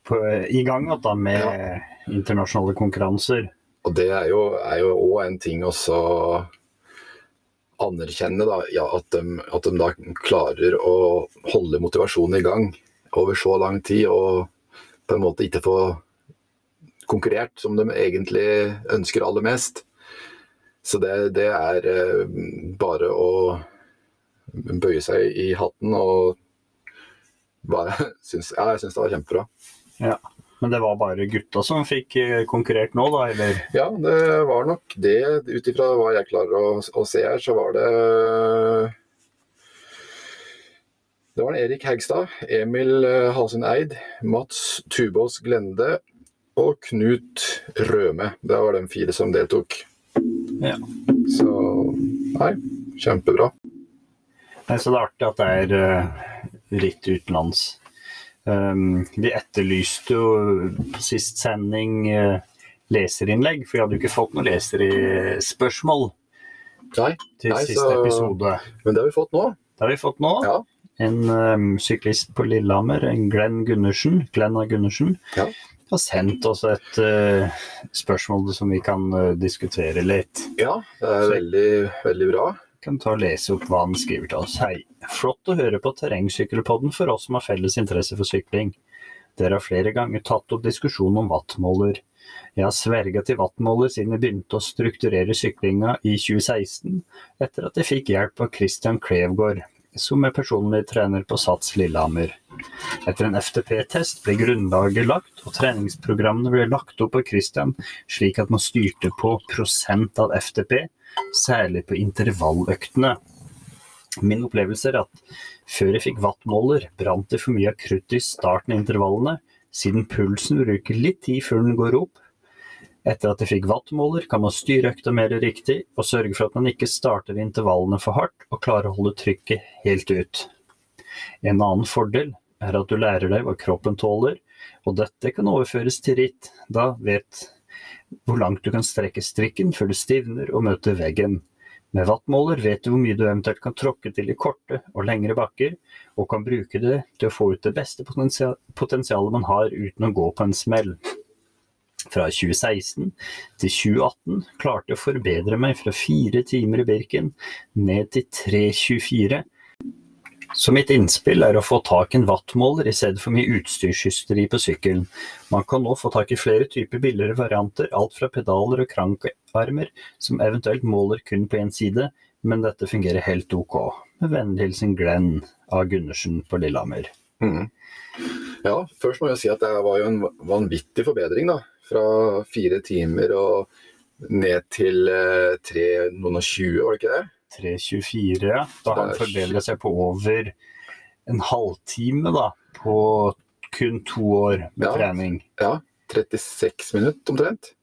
på i gang da, med internasjonale konkurranser. Og det er jo òg en ting også anerkjenne da, ja, at, de, at de da klarer å holde motivasjonen i gang over så lang tid, og på en måte ikke få konkurrert som de egentlig ønsker aller mest. Så det, det er eh, bare å bøye seg i hatten og bare synes, Ja, jeg syns det var kjempebra. Ja. Men det var bare gutta som fikk eh, konkurrert nå, da? eller? Ja, det var nok det. Ut ifra hva jeg klarer å, å, se her, så var det Det var Erik Hegstad, Emil eh, Halsund Eid, Mats Tubås Glende og Knut Røme. Det var de fire som deltok. Ja. Så nei, kjempebra. Nei, så det er artig at det er ritt utenlands. Um, vi etterlyste jo på sist sending uh, leserinnlegg, for vi hadde jo ikke fått noen leserspørsmål Nei, til nei, siste så- episode. men det har vi fått nå. Det har vi fått nå. Ja. En um, syklist på Lillehammer, en Glenn Gundersen, Glenna Gundersen, Ja. har sendt oss et uh, spørsmål som vi kan uh, diskutere litt. ja, det er veldig, veldig bra. Kan ta og lese opp hva han skriver til oss. Hei. Flott å høre på terrengsykkelpodden for oss som har felles interesse for sykling. Dere har flere ganger tatt opp diskusjon om wattmåler. Jeg har sverga til wattmåler siden jeg begynte å strukturere syklinga i 2016, etter at jeg fikk hjelp av Christian Klevgård, som er personlig trener på Sats Lillehammer. Etter en FTP-test ble grunnlaget lagt, og treningsprogrammene ble lagt opp av Christian, slik at man styrte på prosent av FTP, særlig på intervalløktene. Min opplevelse er at før jeg fikk wattmåler, brant det for mye av kruttet i starten av intervallene, siden pulsen bruker litt tid før den går opp. Etter at jeg fikk wattmåler, kan man styre økta mer riktig, og sørge for at man ikke starter intervallene for hardt, og klarer å holde trykket helt ut. En annen fordel er at du lærer deg hva kroppen tåler, og dette kan overføres til ritt. Da vet hvor langt du kan strekke strikken før du stivner og møter veggen. Med wattmåler vet du hvor mye du eventuelt kan tråkke til i korte og lengre bakker, og kan bruke det til å få ut det beste potensialet man har uten å gå på en smell. Fra 2016 til 2018 klarte å forbedre meg fra fire timer i Birken ned til 3.24. Så mitt innspill er å få tak i en wattmåler i stedet for mye utstyrshysteri på sykkelen. Man kan nå få tak i flere typer billigere varianter, alt fra pedaler og krankarmer, som eventuelt måler kun på én side, men dette fungerer helt ok. Med vennlig hilsen Glenn A. Gundersen på Lillehammer. Mm. Ja, først må jeg si at det var jo en vanvittig forbedring, da. Fra fire timer og ned til eh, tre noen og tjue, var det ikke det? 3.24, ja. Da han Det er seg på over en halvtime, da. På kun to år med Ja. trening. Ja, 36 minutter omtrent.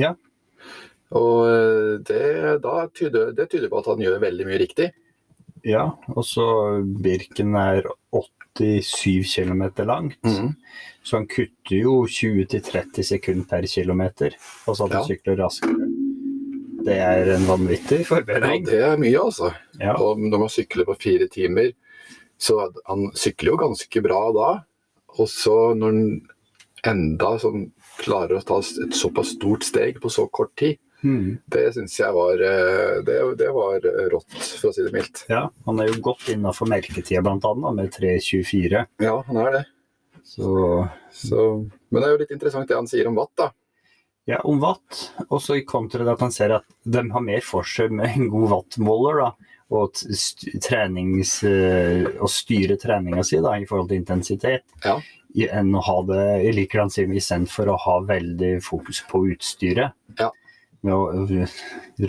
Ja. Og eh, det, da tyder, det tyder på at han gjør veldig mye riktig. Ja, og så Birken er 87 km langt. Mm. Så han kutter jo 20-30 sekunder per kilometer, så sykler han Ja. sykler raskere. Det er en vanvittig Ja, forbedring. det er mye, altså. Ja, Og når man sykler på fire timer, så han sykler jo ganske bra da. Og så når han enda sånn klarer å ta et såpass stort steg på så kort tid, Hmm. det syns jeg var eh, det, det var rått, for å si det mildt. ja han er jo godt innafor melketida, annet, med 3.24. Ja, han er det. Så Så, men det er jo litt interessant det han sier om watt, da. ja, om watt. Og så i kontra at han ser at de har mer for seg med en god wattmåler, da. Og trenings, eh, å styre treninga si da, i forhold til intensitet. Ja. enn å ha det Jeg liker det han sier, istedenfor å ha veldig fokus på utstyret. Ja. Med å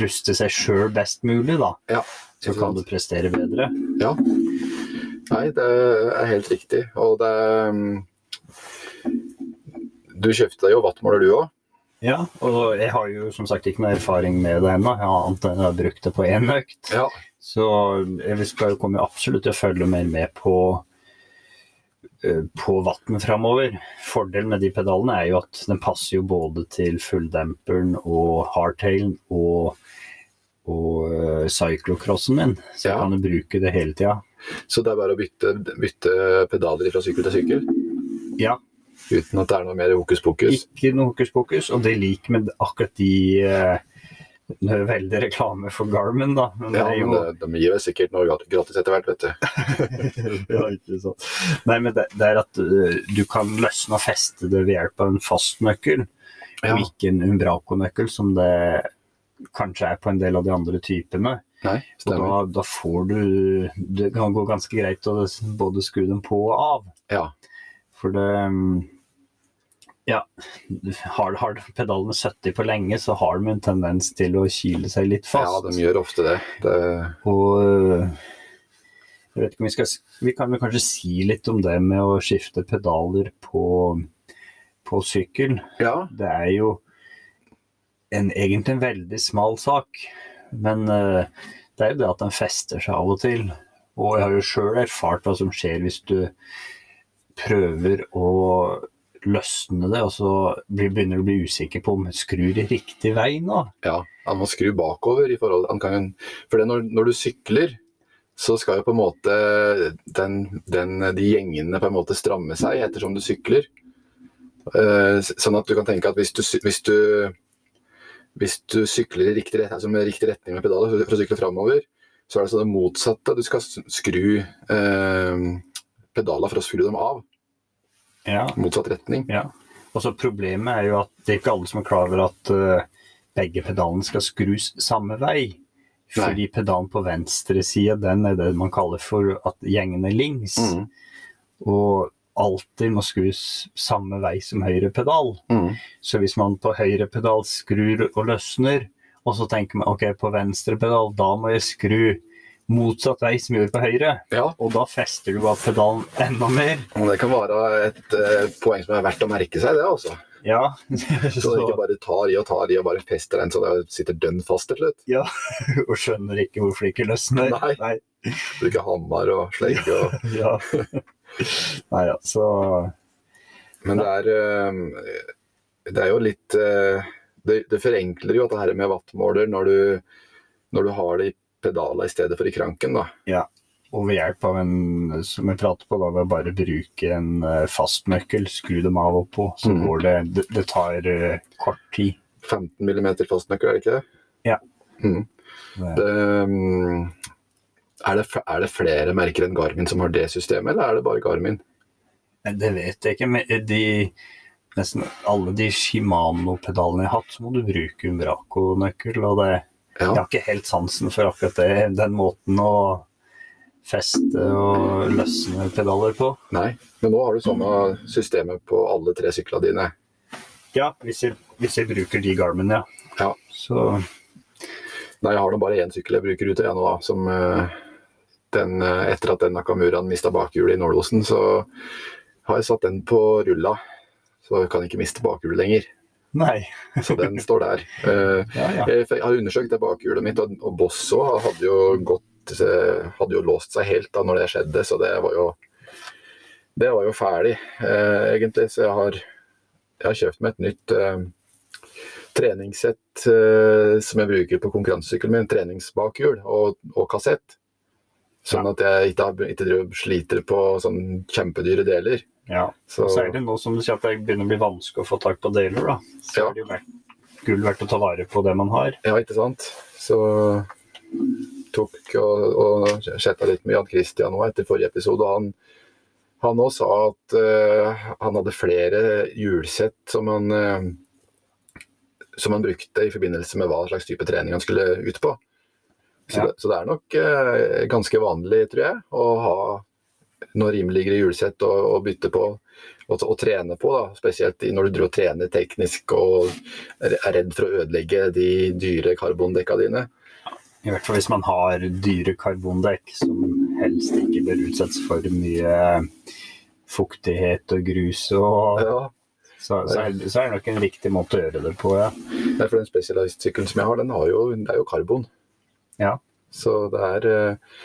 ruste seg sjøl best mulig, da. Ja, Så kan du prestere bedre. Ja. Nei, det er helt riktig. Og det mm, Du kjøpte deg jo wattmåler, du òg. Ja, og jeg har jo som sagt ikke noe erfaring med det ennå, annet enn jeg har brukt det på én økt. Ja. Så jeg skal jo komme absolutt til å følge mer med på på vannet framover. Fordelen med de pedalene er jo at den passer jo både til fulldemperen og hardtailen og, og eh, cyclocrossen min, så jeg Ja. kan jo bruke det hele tida. Så det er bare å bytte, bytte pedaler fra sykkel til sykkel? Ja, Uten at det er noe mer hokus pokus? ikke noe hokus pokus, og det liker med akkurat de veldig reklame for Garmin, da. Men Ja, jo men de gir vel sikkert noe gratis etter hvert, vet du. ja, ikke sant. Nei, men det, det er at uh, du kan løsne og feste det ved hjelp av en fastnøkkel, Ja. og ikke en Umbraco-nøkkel, som det kanskje er på en del av de andre typene. Nei, Og da, da får du Det kan gå ganske greit å både skru dem på og av. Ja. For det um, Ja, har, har pedalene 70 på lenge, så har de en tendens til å kile seg litt fast. ja, de gjør ofte det. det Og øh, jeg vet ikke om vi skal Vi kan vel kanskje si litt om det med å skifte pedaler på, på sykkel. ja, Det er jo en, egentlig en veldig smal sak, men uh, det er jo det at den fester seg av og til. Og jeg har jo sjøl erfart hva som skjer hvis du prøver å løsne det, og så begynner du å bli usikker på om du skrur i riktig vei nå. ja. Han må skru bakover i forhold til, For når, når du sykler, så skal jo på en måte den, den, de gjengene på en måte stramme seg ettersom du sykler. Eh, sånn at du kan tenke at hvis du, hvis du, hvis du sykler i riktig, altså riktig retning med pedaler for, å sykle framover, så er det sånn det motsatte. Du skal skru eh, pedaler for å skru dem av. Ja. Motsatt retning. Ja. Og så Problemet er jo at det er ikke alle som er klar over at uh, begge pedalene skal skrus samme vei. Fordi pedalen på venstre side den er det man kaller for at gjengen er links. Mm. Og alltid må skrus samme vei som høyre pedal. Mm. Så hvis man på høyre pedal skrur og løsner, og så tenker man ok, på venstre pedal, da må jeg skru motsatt vei som gjør på høyre. Ja, Og da fester du bare pedalen enda mer. og det kan være et eh, poeng som er verdt å merke seg, det altså. Ja. Så du ikke bare tar i og tar i og bare fester den så det sitter dønn fast til slutt. Ja, og skjønner ikke hvorfor det ikke løsner. Nei. Bruker hammer og slegge og Ja. Nei, ja, så Men det er eh, Det er jo litt eh, Det, det forenkler jo dette her med wattmåler når du, når du har det i pedala i stedet for i kranken, da. Ja. Og ved hjelp av en, som jeg prater på, da, ved bare bruke en eh, fastnøkkel, skru dem av og på, så mm. går det Det, det tar eh, kort tid. 15 mm fastnøkkel, er det ikke det? Ja. Mm. Det, er, det, er det flere merker enn Garmin som har det systemet, eller er det bare Garmin? det vet jeg ikke, men de Nesten alle de Shimano-pedalene jeg har hatt, så må du bruke Umbraco-nøkkel. Og det, jeg har ikke helt sansen for akkurat det, den måten å feste og løsne pedaler på. Nei, men nå har du samme systemet på alle tre syklene dine. Ja, hvis jeg, hvis jeg bruker de Garmin, ja. Ja. Så Nei, jeg har nå bare én sykkel jeg bruker ute, jeg nå da. Som eh, den, eh, etter at den Nakamuraen mista bakhjulet i Nålåsen, så har jeg satt den på rulla. Så jeg kan ikke miste bakhjulet lenger. Nei. Så den står der. Eh, Ja, ja. Jeg har undersøkt det bakhjulet mitt, og, og Boss òg hadde jo gått eh, Hadde jo låst seg helt da når det skjedde, så det var jo Det var jo ferdig, eh, egentlig. Så jeg har, jeg har kjøpt meg et nytt eh, treningssett eh, som jeg bruker på konkurransesykkelen min. Treningsbakhjul og, og kassett. Sånn at jeg ikke, ikke driver sliter på sånn kjempedyre deler. Ja. Så, det nå som det begynner å bli vanskelig å få tak på deler, da. Så Ja. er det jo verdt, gull verdt å ta vare på det man har. Ja, ikke sant. Så tok og, og chatta litt med Jan Christian nå etter forrige episode. og Han, han også sa at uh, han hadde flere hjulsett som han, eh, som han brukte i forbindelse med hva slags type trening han skulle ut på. Så, Ja. det, så det er nok uh, ganske vanlig, tror jeg, å ha noe rimeligere hjulsett å, å bytte på og, og trene på. Da. Spesielt når du driver og trener teknisk og er er redd for å ødelegge de dyre karbondekka dine. I hvert fall hvis man har dyre karbondekk som helst ikke bør utsettes for mye fuktighet og grus. Og, Ja, så, så, er, så er det nok en riktig måte å gjøre det på, ja. Nei, for den spesialistsykkelen som jeg har, den har jo, det er jo karbon. Ja. Så det er eh,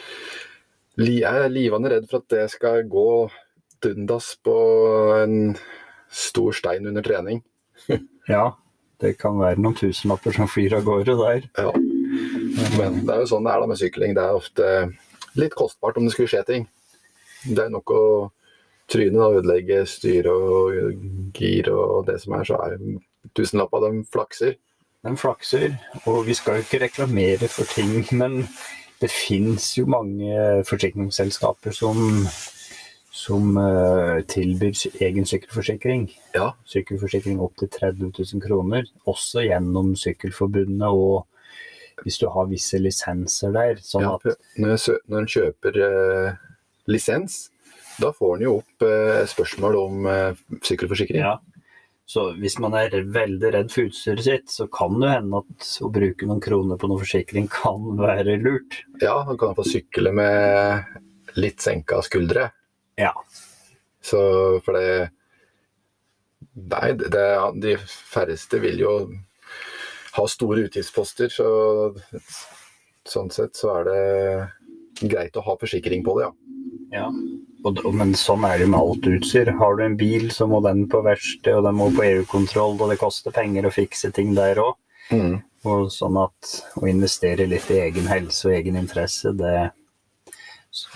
Jeg er livende redd for at det skal gå dundas på en stor stein under trening. Ja, det kan være noen tusenlapper som flyr av gårde der. Ja. Men det er jo sånn det er da med sykling. Det er ofte litt kostbart om det skulle skje ting. Det er nok å tryne og ødelegge styre og gir og det som er, så er tusenlappa de flakser. De flakser. Og vi skal jo ikke reklamere for ting, men det fins jo mange forsikringsselskaper som, som uh, tilbyr egen sykkelforsikring. Ja. Sykkelforsikring opp til 30 000 kroner, også gjennom Sykkelforbundet og hvis du har visse lisenser der. Sånn ja, at, når en kjøper uh, lisens, da får en jo opp uh, spørsmål om sykkelforsikring. ja. Så hvis man er veldig redd for utstyret sitt, så kan det hende at å bruke noen kroner på noen forsikring kan være lurt. Ja, man kan få sykle med litt senka skuldre. Ja. Så for det Nei, det, de færreste vil jo ha store utgiftsposter, så sånn sett så er det greit å ha forsikring på det, ja. ja. Og, men sånn er det med alt utstyr. Har du en bil, så må den på verksted, og den må på EU-kontroll, og det koster penger å fikse ting der òg. Mm. Og sånn at å investere litt i egen helse og egen interesse, det,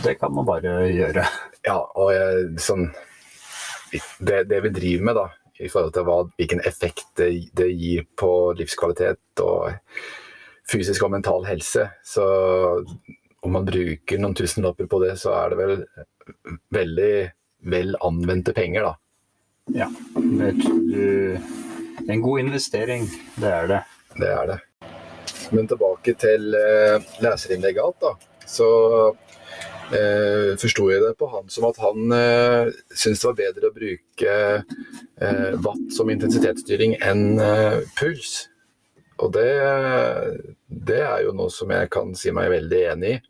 det kan man bare gjøre. Ja, og jeg, sånn det, det, vi driver med, da, i forhold til hva, hvilken effekt det, det, gir på livskvalitet og fysisk og mental helse, så om man bruker noen tusenlapper på det, så er det vel veldig vel anvendte penger, da. Ja. Det er en god investering, det er det. Det er det. Men tilbake til eh, leserinnlegget alt, da. Så eh, forsto jeg det på han som at han eh, syntes det var bedre å bruke eh, watt som intensitetsstyring enn eh, puls. Og det, det, er jo noe som jeg kan si meg veldig enig i.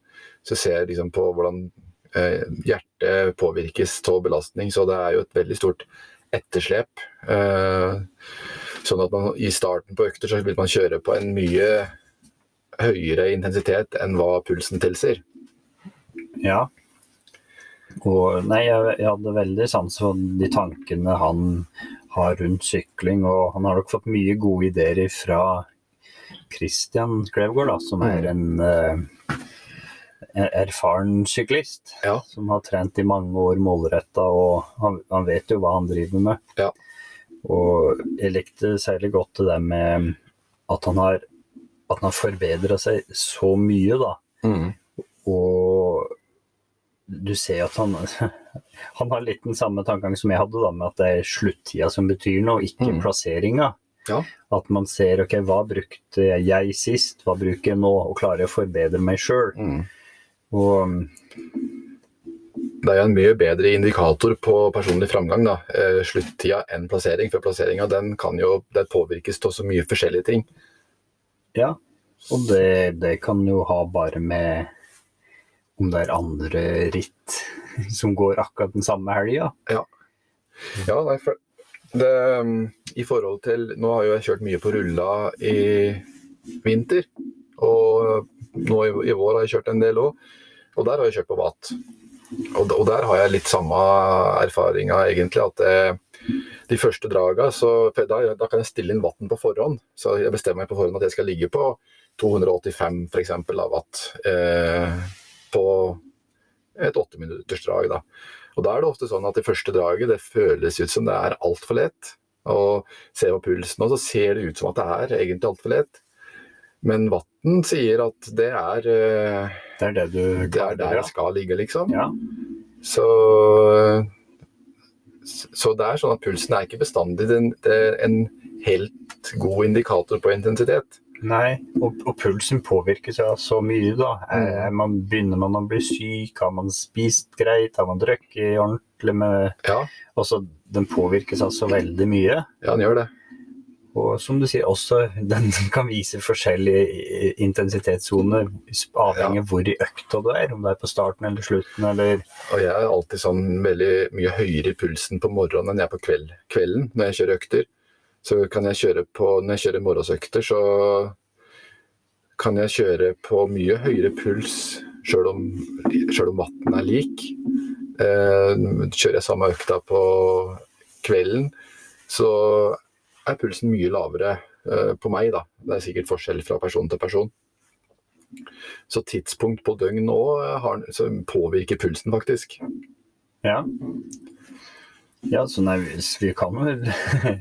Så ser jeg liksom på hvordan hjertet påvirkes av belastning, så det er jo et veldig stort etterslep. Eh, sånn at man i starten på økter så vil man kjøre på en mye høyere intensitet enn hva pulsen tilsier. Ja. Og nei, jeg, jeg hadde veldig sans for de tankene han har rundt sykling, og han har nok fått mye gode ideer fra Christian Klevgård, da, som er en uh, erfaren syklist. Ja. Som har trent i mange år målretta, og han, han, vet jo hva han driver med. Ja. Og jeg likte særlig godt det der med at han har, at han har forbedra seg så mye, da. Mm. Og du ser at han Han har litt den samme tankegang som jeg hadde, da, med at det er sluttida som betyr noe, ikke Mm. plasseringa. Ja. At man ser ok, hva brukte jeg sist, hva bruker jeg nå, og klarer jeg å forbedre meg sjøl. Mm. Og Det er jo en mye bedre indikator på personlig framgang, da. Eh, sluttida enn plassering. For plasseringa den kan jo det påvirkes av så mye forskjellige ting. ja, og det, det kan jo ha bare med om det er andre ritt som går akkurat den samme helga. Ja, nei, for det, um, I forhold til Nå har jo jeg kjørt mye på rulla i vinter. Og nå i, i vår har jeg kjørt en del òg. Og der har jeg kjørt på vatt. Og, og der har jeg litt samme erfaringa, egentlig. At det, de første draga, da, da kan jeg stille inn vatten på forhånd. Så jeg bestemmer meg på forhånd at jeg skal ligge på 285 f.eks. av watt eh, på et åtteminuttersdrag. Da. Og da er det ofte sånn at det første draget det føles ut som det er altfor lett. Og ser på pulsen, og så ser det ut som at det er egentlig altfor lett. Men vatten sier at det er, eh, Det er det du det er der jeg skal ligge, liksom. Ja. Så, så det er sånn at pulsen er ikke bestandig den, det er en helt god indikator på intensitet. Nei, og, og pulsen påvirkes av så mye, da. Mm. Er man, begynner man å bli syk? Har man spist greit? Har man drukket ordentlig med Ja, Også, den påvirkes av så veldig mye. ja den gjør det. Og som du sier, også den kan vise forskjellige intensitetssoner, avhengig av hvor i økta du er. Om det er på starten eller slutten, eller Og jeg er alltid sånn veldig mye høyere i pulsen på morgenen enn jeg er på kveld, kvelden når jeg kjører økter. Så kan jeg kjøre på, når jeg kjører morgensøkter, så kan jeg kjøre på mye høyere puls sjøl om, selv om vatten er lik. Eh, kjører jeg samme økta på kvelden, så er pulsen mye lavere eh, på meg, da. Det er sikkert forskjell fra person til person. Så tidspunkt på døgn òg påvirker pulsen, faktisk. Ja. Ja, så nei, vi kan vel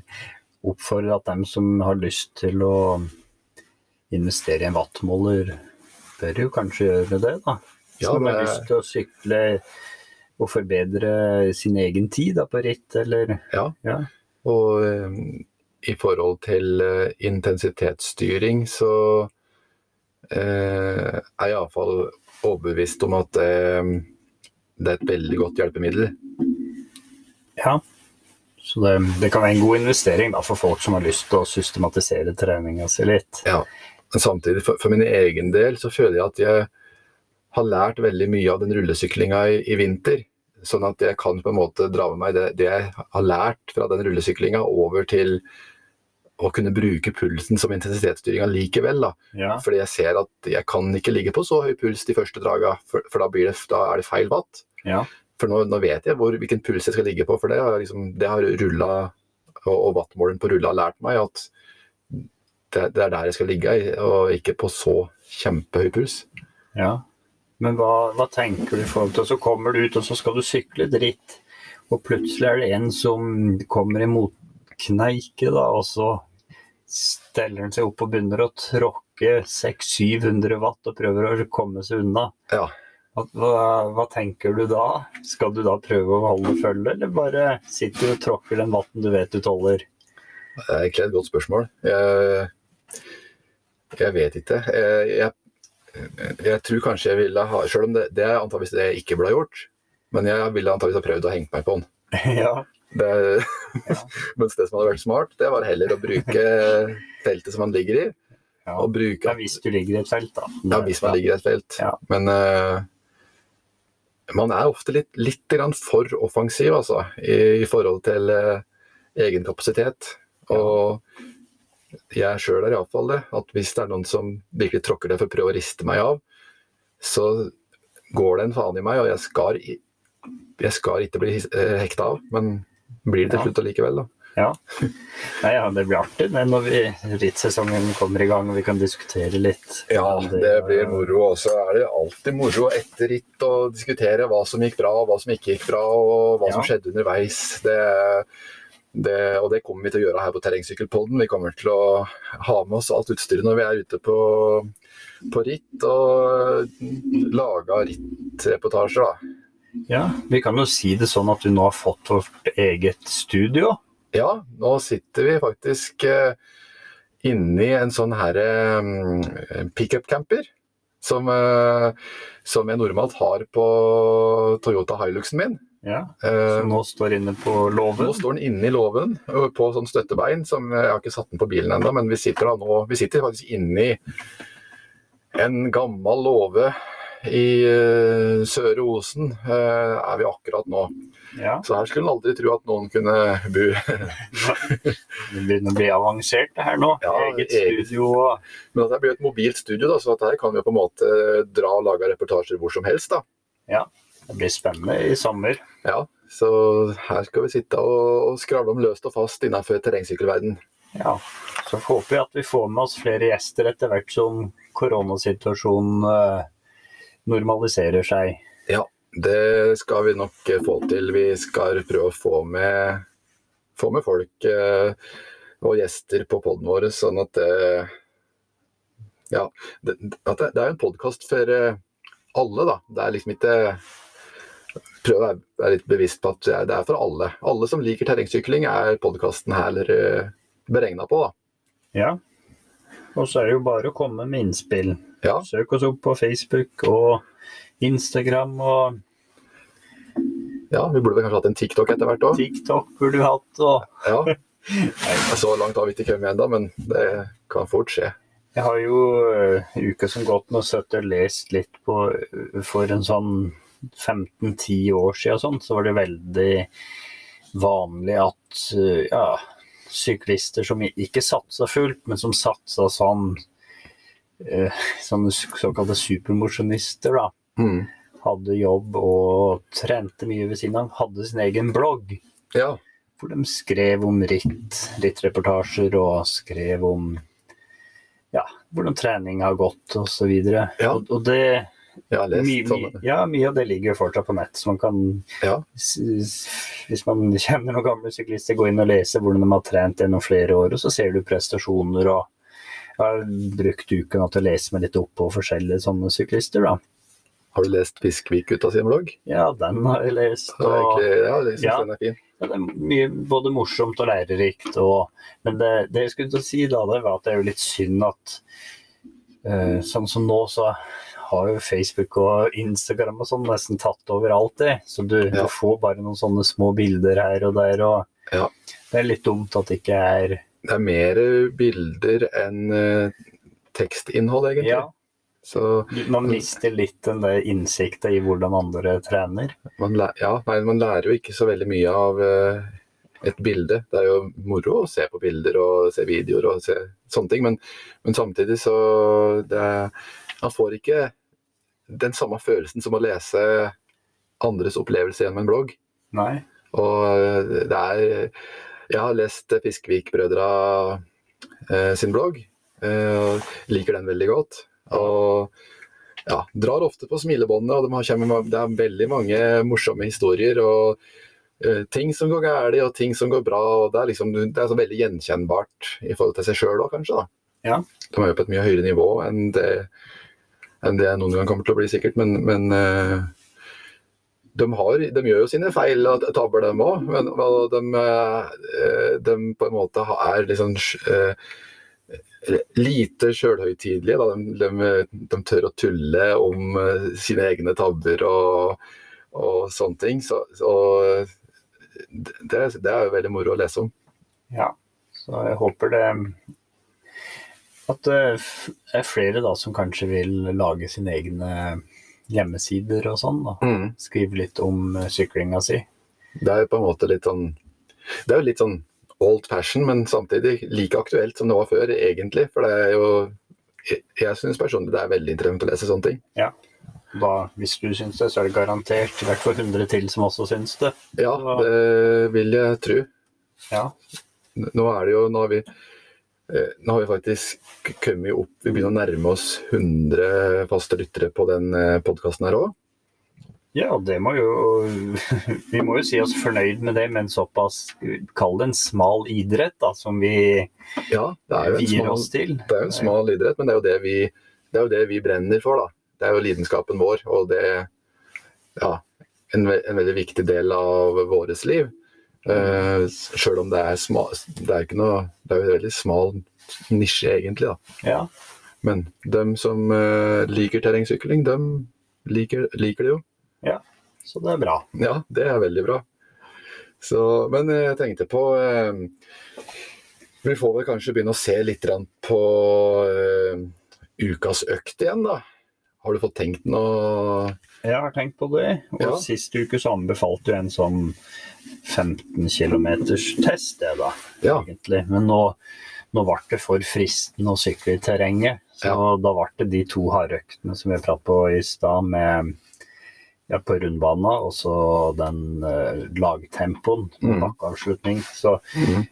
oppfordre at dem som har lyst til å investere i en wattmåler bør jo kanskje gjøre det, da. Hvis Ja, man har lyst til å sykle og forbedre sin egen tid da, på ritt, eller Ja. Ja. Og eh, i forhold til eh, intensitetsstyring så eh, er jeg iallfall overbevist om at eh, det er et veldig godt hjelpemiddel. Ja. Så det, det kan være en god investering da, for folk som har lyst til å systematisere treninga si litt. Ja. Men samtidig, for, for min egen del, så føler jeg at jeg har lært veldig mye av den rullesyklinga i, i vinter. Sånn at jeg kan på en måte dra med meg det, det jeg har lært fra den rullesyklinga over til å kunne bruke pulsen som intensitetsstyring allikevel. Da. Ja. Fordi jeg ser at jeg kan ikke ligge på så høy puls de første draga, for, for da, blir det, da er det feil watt. Ja. For nå, nå vet jeg hvor, hvilken puls jeg skal ligge på, for det har, liksom, det har rulla og, og wattmåleren på rulla lært meg at det, det er der jeg skal ligge, og ikke på så kjempehøy puls. ja. Men hva, hva tenker du i forhold til Så kommer du ut, og så skal du sykle dritt, og plutselig er det en som kommer i motkneike, da, og så steller han seg opp og begynner å tråkke 600-700 watt og prøver å komme seg unna. Ja. Hva, hva, tenker du da? Skal du da prøve å holde følge, eller bare sitter du og tråkker den vatten du vet du tåler? Det er egentlig et godt spørsmål. Jeg, jeg vet ikke. Jeg, jeg, jeg tror kanskje jeg ville ha Selv om det, det er antakeligvis det jeg ikke burde ha gjort, men jeg ville antakeligvis ha prøvd å henge meg på den. ja. Det, mens det som hadde vært smart, det var heller å bruke feltet som man ligger i. ja. Bruke, Ja, hvis du ligger i et felt, da. ja, hvis man ligger i et felt. Ja. Men uh, man er ofte litt, litt for offensiv, altså, i, i forhold til uh, egen kapasitet. Og jeg sjøl er iallfall det. At hvis det er noen som virkelig tråkker det for å prøve å riste meg av, så går det en faen i meg, og jeg skal, jeg skal ikke bli eh, hekta av. Men blir det til slutt allikevel, da. Ja. Nei, ja, det blir artig det når rittsesongen kommer i gang og vi kan diskutere litt. Ja, det blir moro. Og så er det alltid moro etter ritt å diskutere hva som gikk bra, hva som ikke gikk bra, og hva som skjedde underveis. Det, det, og det kommer vi til å gjøre her på Terrengsykkelpodden. Vi kommer til å ha med oss alt utstyret når vi er ute på, på ritt, og lage rittreportasjer, da. Ja, vi kan jo si det sånn at du nå har fått vårt eget studio. Ja, nå sitter vi faktisk eh, inni en sånn her eh, pickup-camper. Som, eh, som jeg normalt har på Toyota Hiluxen min. Ja, Eh, Som nå står inne på låven. nå står den inne i låven på sånn støttebein. som Jeg har ikke satt den på bilen ennå, men vi sitter, da nå, vi sitter faktisk inni en gammel låve i eh, Søre Osen. eh, er vi akkurat nå. Ja, Så her skulle en aldri tro at noen kunne bo Det begynner å bli avansert det her nå. Ja, eget eget. studio. Men Men det blir et mobilt studio, da, så at her kan vi på en måte dra og lage reportasjer hvor som helst. da. Det blir spennende i sommer. Ja, Så her skal vi sitte og, og skravle om løst og fast innenfor terrengsykkelverden. Ja, Så håper vi at vi får med oss flere gjester etter hvert som koronasituasjonen eh, normaliserer seg. Ja, det skal vi nok eh, få til. Vi skal prøve å få med, få med folk eh, og gjester på poden vår, sånn at det Ja. Det, at det, det er en podkast for eh, alle, da. Det er liksom ikke Prøv å være, være litt bevisst på at det er, for alle. Alle som liker terrengsykling, er podkasten her beregna på, da. Ja. Og så er det jo bare å komme med innspill. Ja. Søk oss opp på Facebook og Instagram og ja, vi burde kanskje hatt en TikTok etter hvert òg. TikTok burde du hatt. og Ja. Så langt har vi ikke kommet ennå, men det kan fort skje. Jeg har jo uh, uka som gått nå sittet og lest litt på uh, For en sånn 15-10 år siden sånn, så var det veldig vanlig at uh, ja, syklister som ikke satsa fullt, men som satsa sånn uh, Sånne såkalte supermosjonister, da. Mm. Hadde jobb og trente mye ved siden av. Hadde sin egen blogg. Ja. Hvor de skrev om ritt, rittreportasjer og skrev om ja, hvordan trening har gått osv. Ja. Og, og det Lest mye, mye, ja, mye av det ligger jo fortsatt på nett, så man kan Ja. Hvis man kjenner noen gamle syklister, gå inn og lese hvordan de har trent gjennom flere år, og så ser du prestasjoner og jeg har brukt uken til å lese meg litt opp på forskjellige sånne syklister. da. Har du lest Fiskvik ut av sin blogg? Ja, den har jeg lest. Og, Ja, jeg syns Ja. den er fin. ja, det er mye både morsomt og lærerikt. Og, men det, det jeg skulle til å si da, det var at det er jo litt synd at uh, sånn som nå, så har jo Facebook og Instagram og sånn nesten tatt over alt det. Så du, Ja. du får bare noen sånne små bilder her og der. og Ja. Det er litt dumt at det ikke er Det er mer bilder enn uh, tekstinnhold, egentlig. Ja, Så man mister litt den der innsikten i hvordan andre trener. man, lærer, ja, nei, man lærer jo ikke så veldig mye av uh, et bilde. Det er jo moro å se på bilder og se videoer og se sånne ting, men, men samtidig så det, Man får ikke den samme følelsen som å lese andres opplevelse gjennom en blogg. Nei. Og eh, det er Jeg har lest Fiskvik-brødra eh, sin blogg, eh, og liker den veldig godt. Og ja, drar ofte på smilebåndet, og de har, det er veldig mange morsomme historier. og eh, Ting som går galt, og ting som går bra. og Det er, liksom, det er så veldig gjenkjennbart i forhold til seg sjøl òg, kanskje. da. Ja. De er jo på et mye høyere nivå enn det, enn det noen gang kommer til å bli, sikkert. Men, men eh, de, har, de gjør jo sine feil og tabber, dem òg. Men de, eh, de på en måte er liksom eh, lite sjølhøytidelige. De, de, de tør å tulle om sine egne tabber og, og sånne ting. Så, så det, det er jo veldig moro å lese om. Ja, så jeg håper det at det er flere da som kanskje vil lage sine egne hjemmesider og sånn. da. Skrive litt om eh, syklinga si. Det er jo på en måte litt sånn Det er jo litt sånn old fashion, men samtidig like aktuelt som det var før, egentlig. For det er jo Jeg, jeg syns personlig det er veldig interessant å lese sånne ting. Da, hvis du syns det, så er det garantert i hvert fall 100 til som også syns det. Ja, det vil jeg tro. Ja, Nå er det jo Nå har vi eh, nå har vi faktisk kommet opp Vi begynner å nærme oss 100 faste lyttere på den podkasten her òg. ja det må jo Vi må jo si oss fornøyd med det med en såpass Kall det en smal idrett, da, som vi Ja, vier oss til. Det er jo en smal idrett, men det er jo det vi, det er jo det vi brenner for. da. Det er jo lidenskapen vår, og det ja, en, en veldig viktig del av vårt liv. Uh, Sjøl om det er smal Det er ikke noe Det er jo en veldig smal nisje, egentlig. da. Ja, Men dem som uh, liker terrengsykling, dem liker, liker det jo. Ja, så det er bra. Ja, det er veldig bra. Så, men jeg tenkte på uh, Vi får vel kanskje begynne å se litt på eh, ukas økt igjen, da. Har du fått tenkt noe Jeg har tenkt på det. Og Ja. sist uke så anbefalte jeg en sånn 15 km test, det da, Ja. egentlig. Men nå, nå ble det for fristende å sykle i terrenget. Så Ja. da ble det de to hardøktene som vi pratet på i stad, med ja, på rundbana og så den uh, lagtempoen med Mm. bakkeavslutning. Så mm.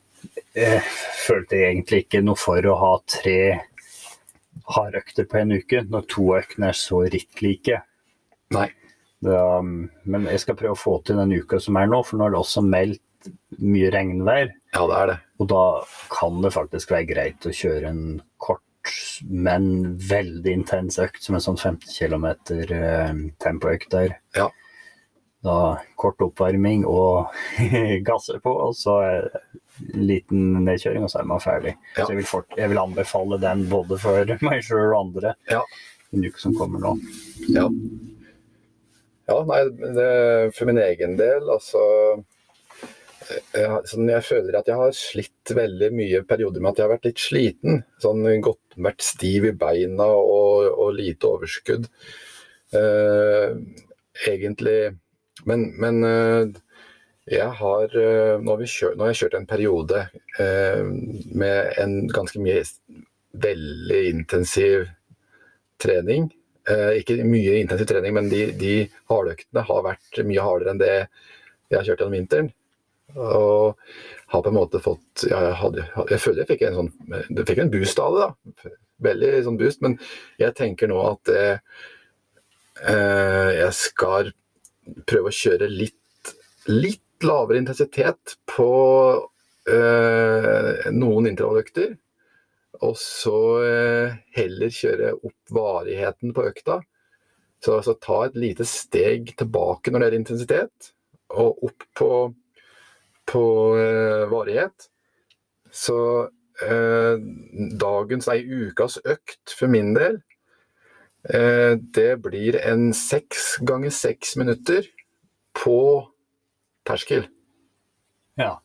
jeg følte jeg egentlig ikke noe for å ha tre hardøkter på en uke, når to øktene er så ritt like. Nei. Um, men jeg skal prøve å få til den uka som er nå, for nå er det også meldt mye regnvær. Ja, det er det. Og da kan det faktisk være greit å kjøre en kort, men veldig intens økt, som en sånn 15 km eh, tempoøkt der. Ja. Da kort oppvarming og gasser på, og så en liten nedkjøring, og så er man ferdig. Ja. Så jeg vil, fort, jeg vil anbefale den både for meg sjøl og andre Ja. en uke som kommer nå. Ja. Ja, nei, det, for min egen del, altså jeg, sånn, jeg føler at jeg har slitt veldig mye perioder med at jeg har vært litt sliten. Sånn godt vært stiv i beina og, og lite overskudd. Eh, egentlig Men, men eh, jeg har eh, nå, har kjørt, nå har jeg kjørt en periode eh, med en ganske mye veldig intensiv trening. Ikke mye intensiv trening, men de, de hardøktene har vært mye hardere enn det jeg har kjørt gjennom vinteren. Og har på en måte fått ja, jeg, hadde, jeg føler jeg fikk en sånn jeg fikk en boost av det. da. Veldig sånn boost. Men jeg tenker nå at jeg jeg skal prøve å kjøre litt, litt lavere intensitet på øh, noen intervalløkter. Og så øh, heller kjøre opp varigheten på økta. Så altså ta et lite steg tilbake når det gjelder intensitet, og opp på, på øh, varighet. Så dagens, nei, ukas økt for min del, det blir en seks ganger seks minutter på terskel. Ja.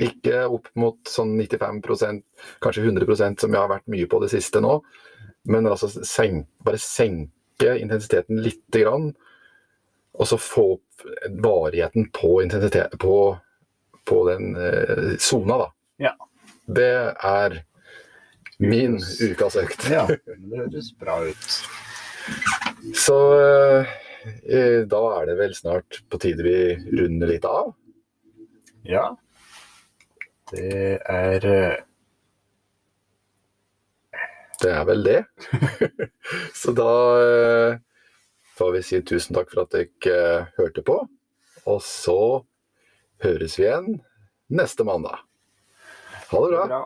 Ikke opp mot sånn 95% kanskje 100% som jeg har vært mye på det siste nå. Men altså sen bare senke intensiteten lite grann. Og så få opp varigheten på, intensitet, på, på den sona, da. Ja. Det er min ukas økt. ja. Det høres bra ut. Så eh, da er det vel snart på tide vi runder litt av. Ja. Det er eh, Det er vel det. Så da eh, får vi si tusen takk for at dere eh, hørte på. Og så høres vi igjen neste mandag. Ha det bra.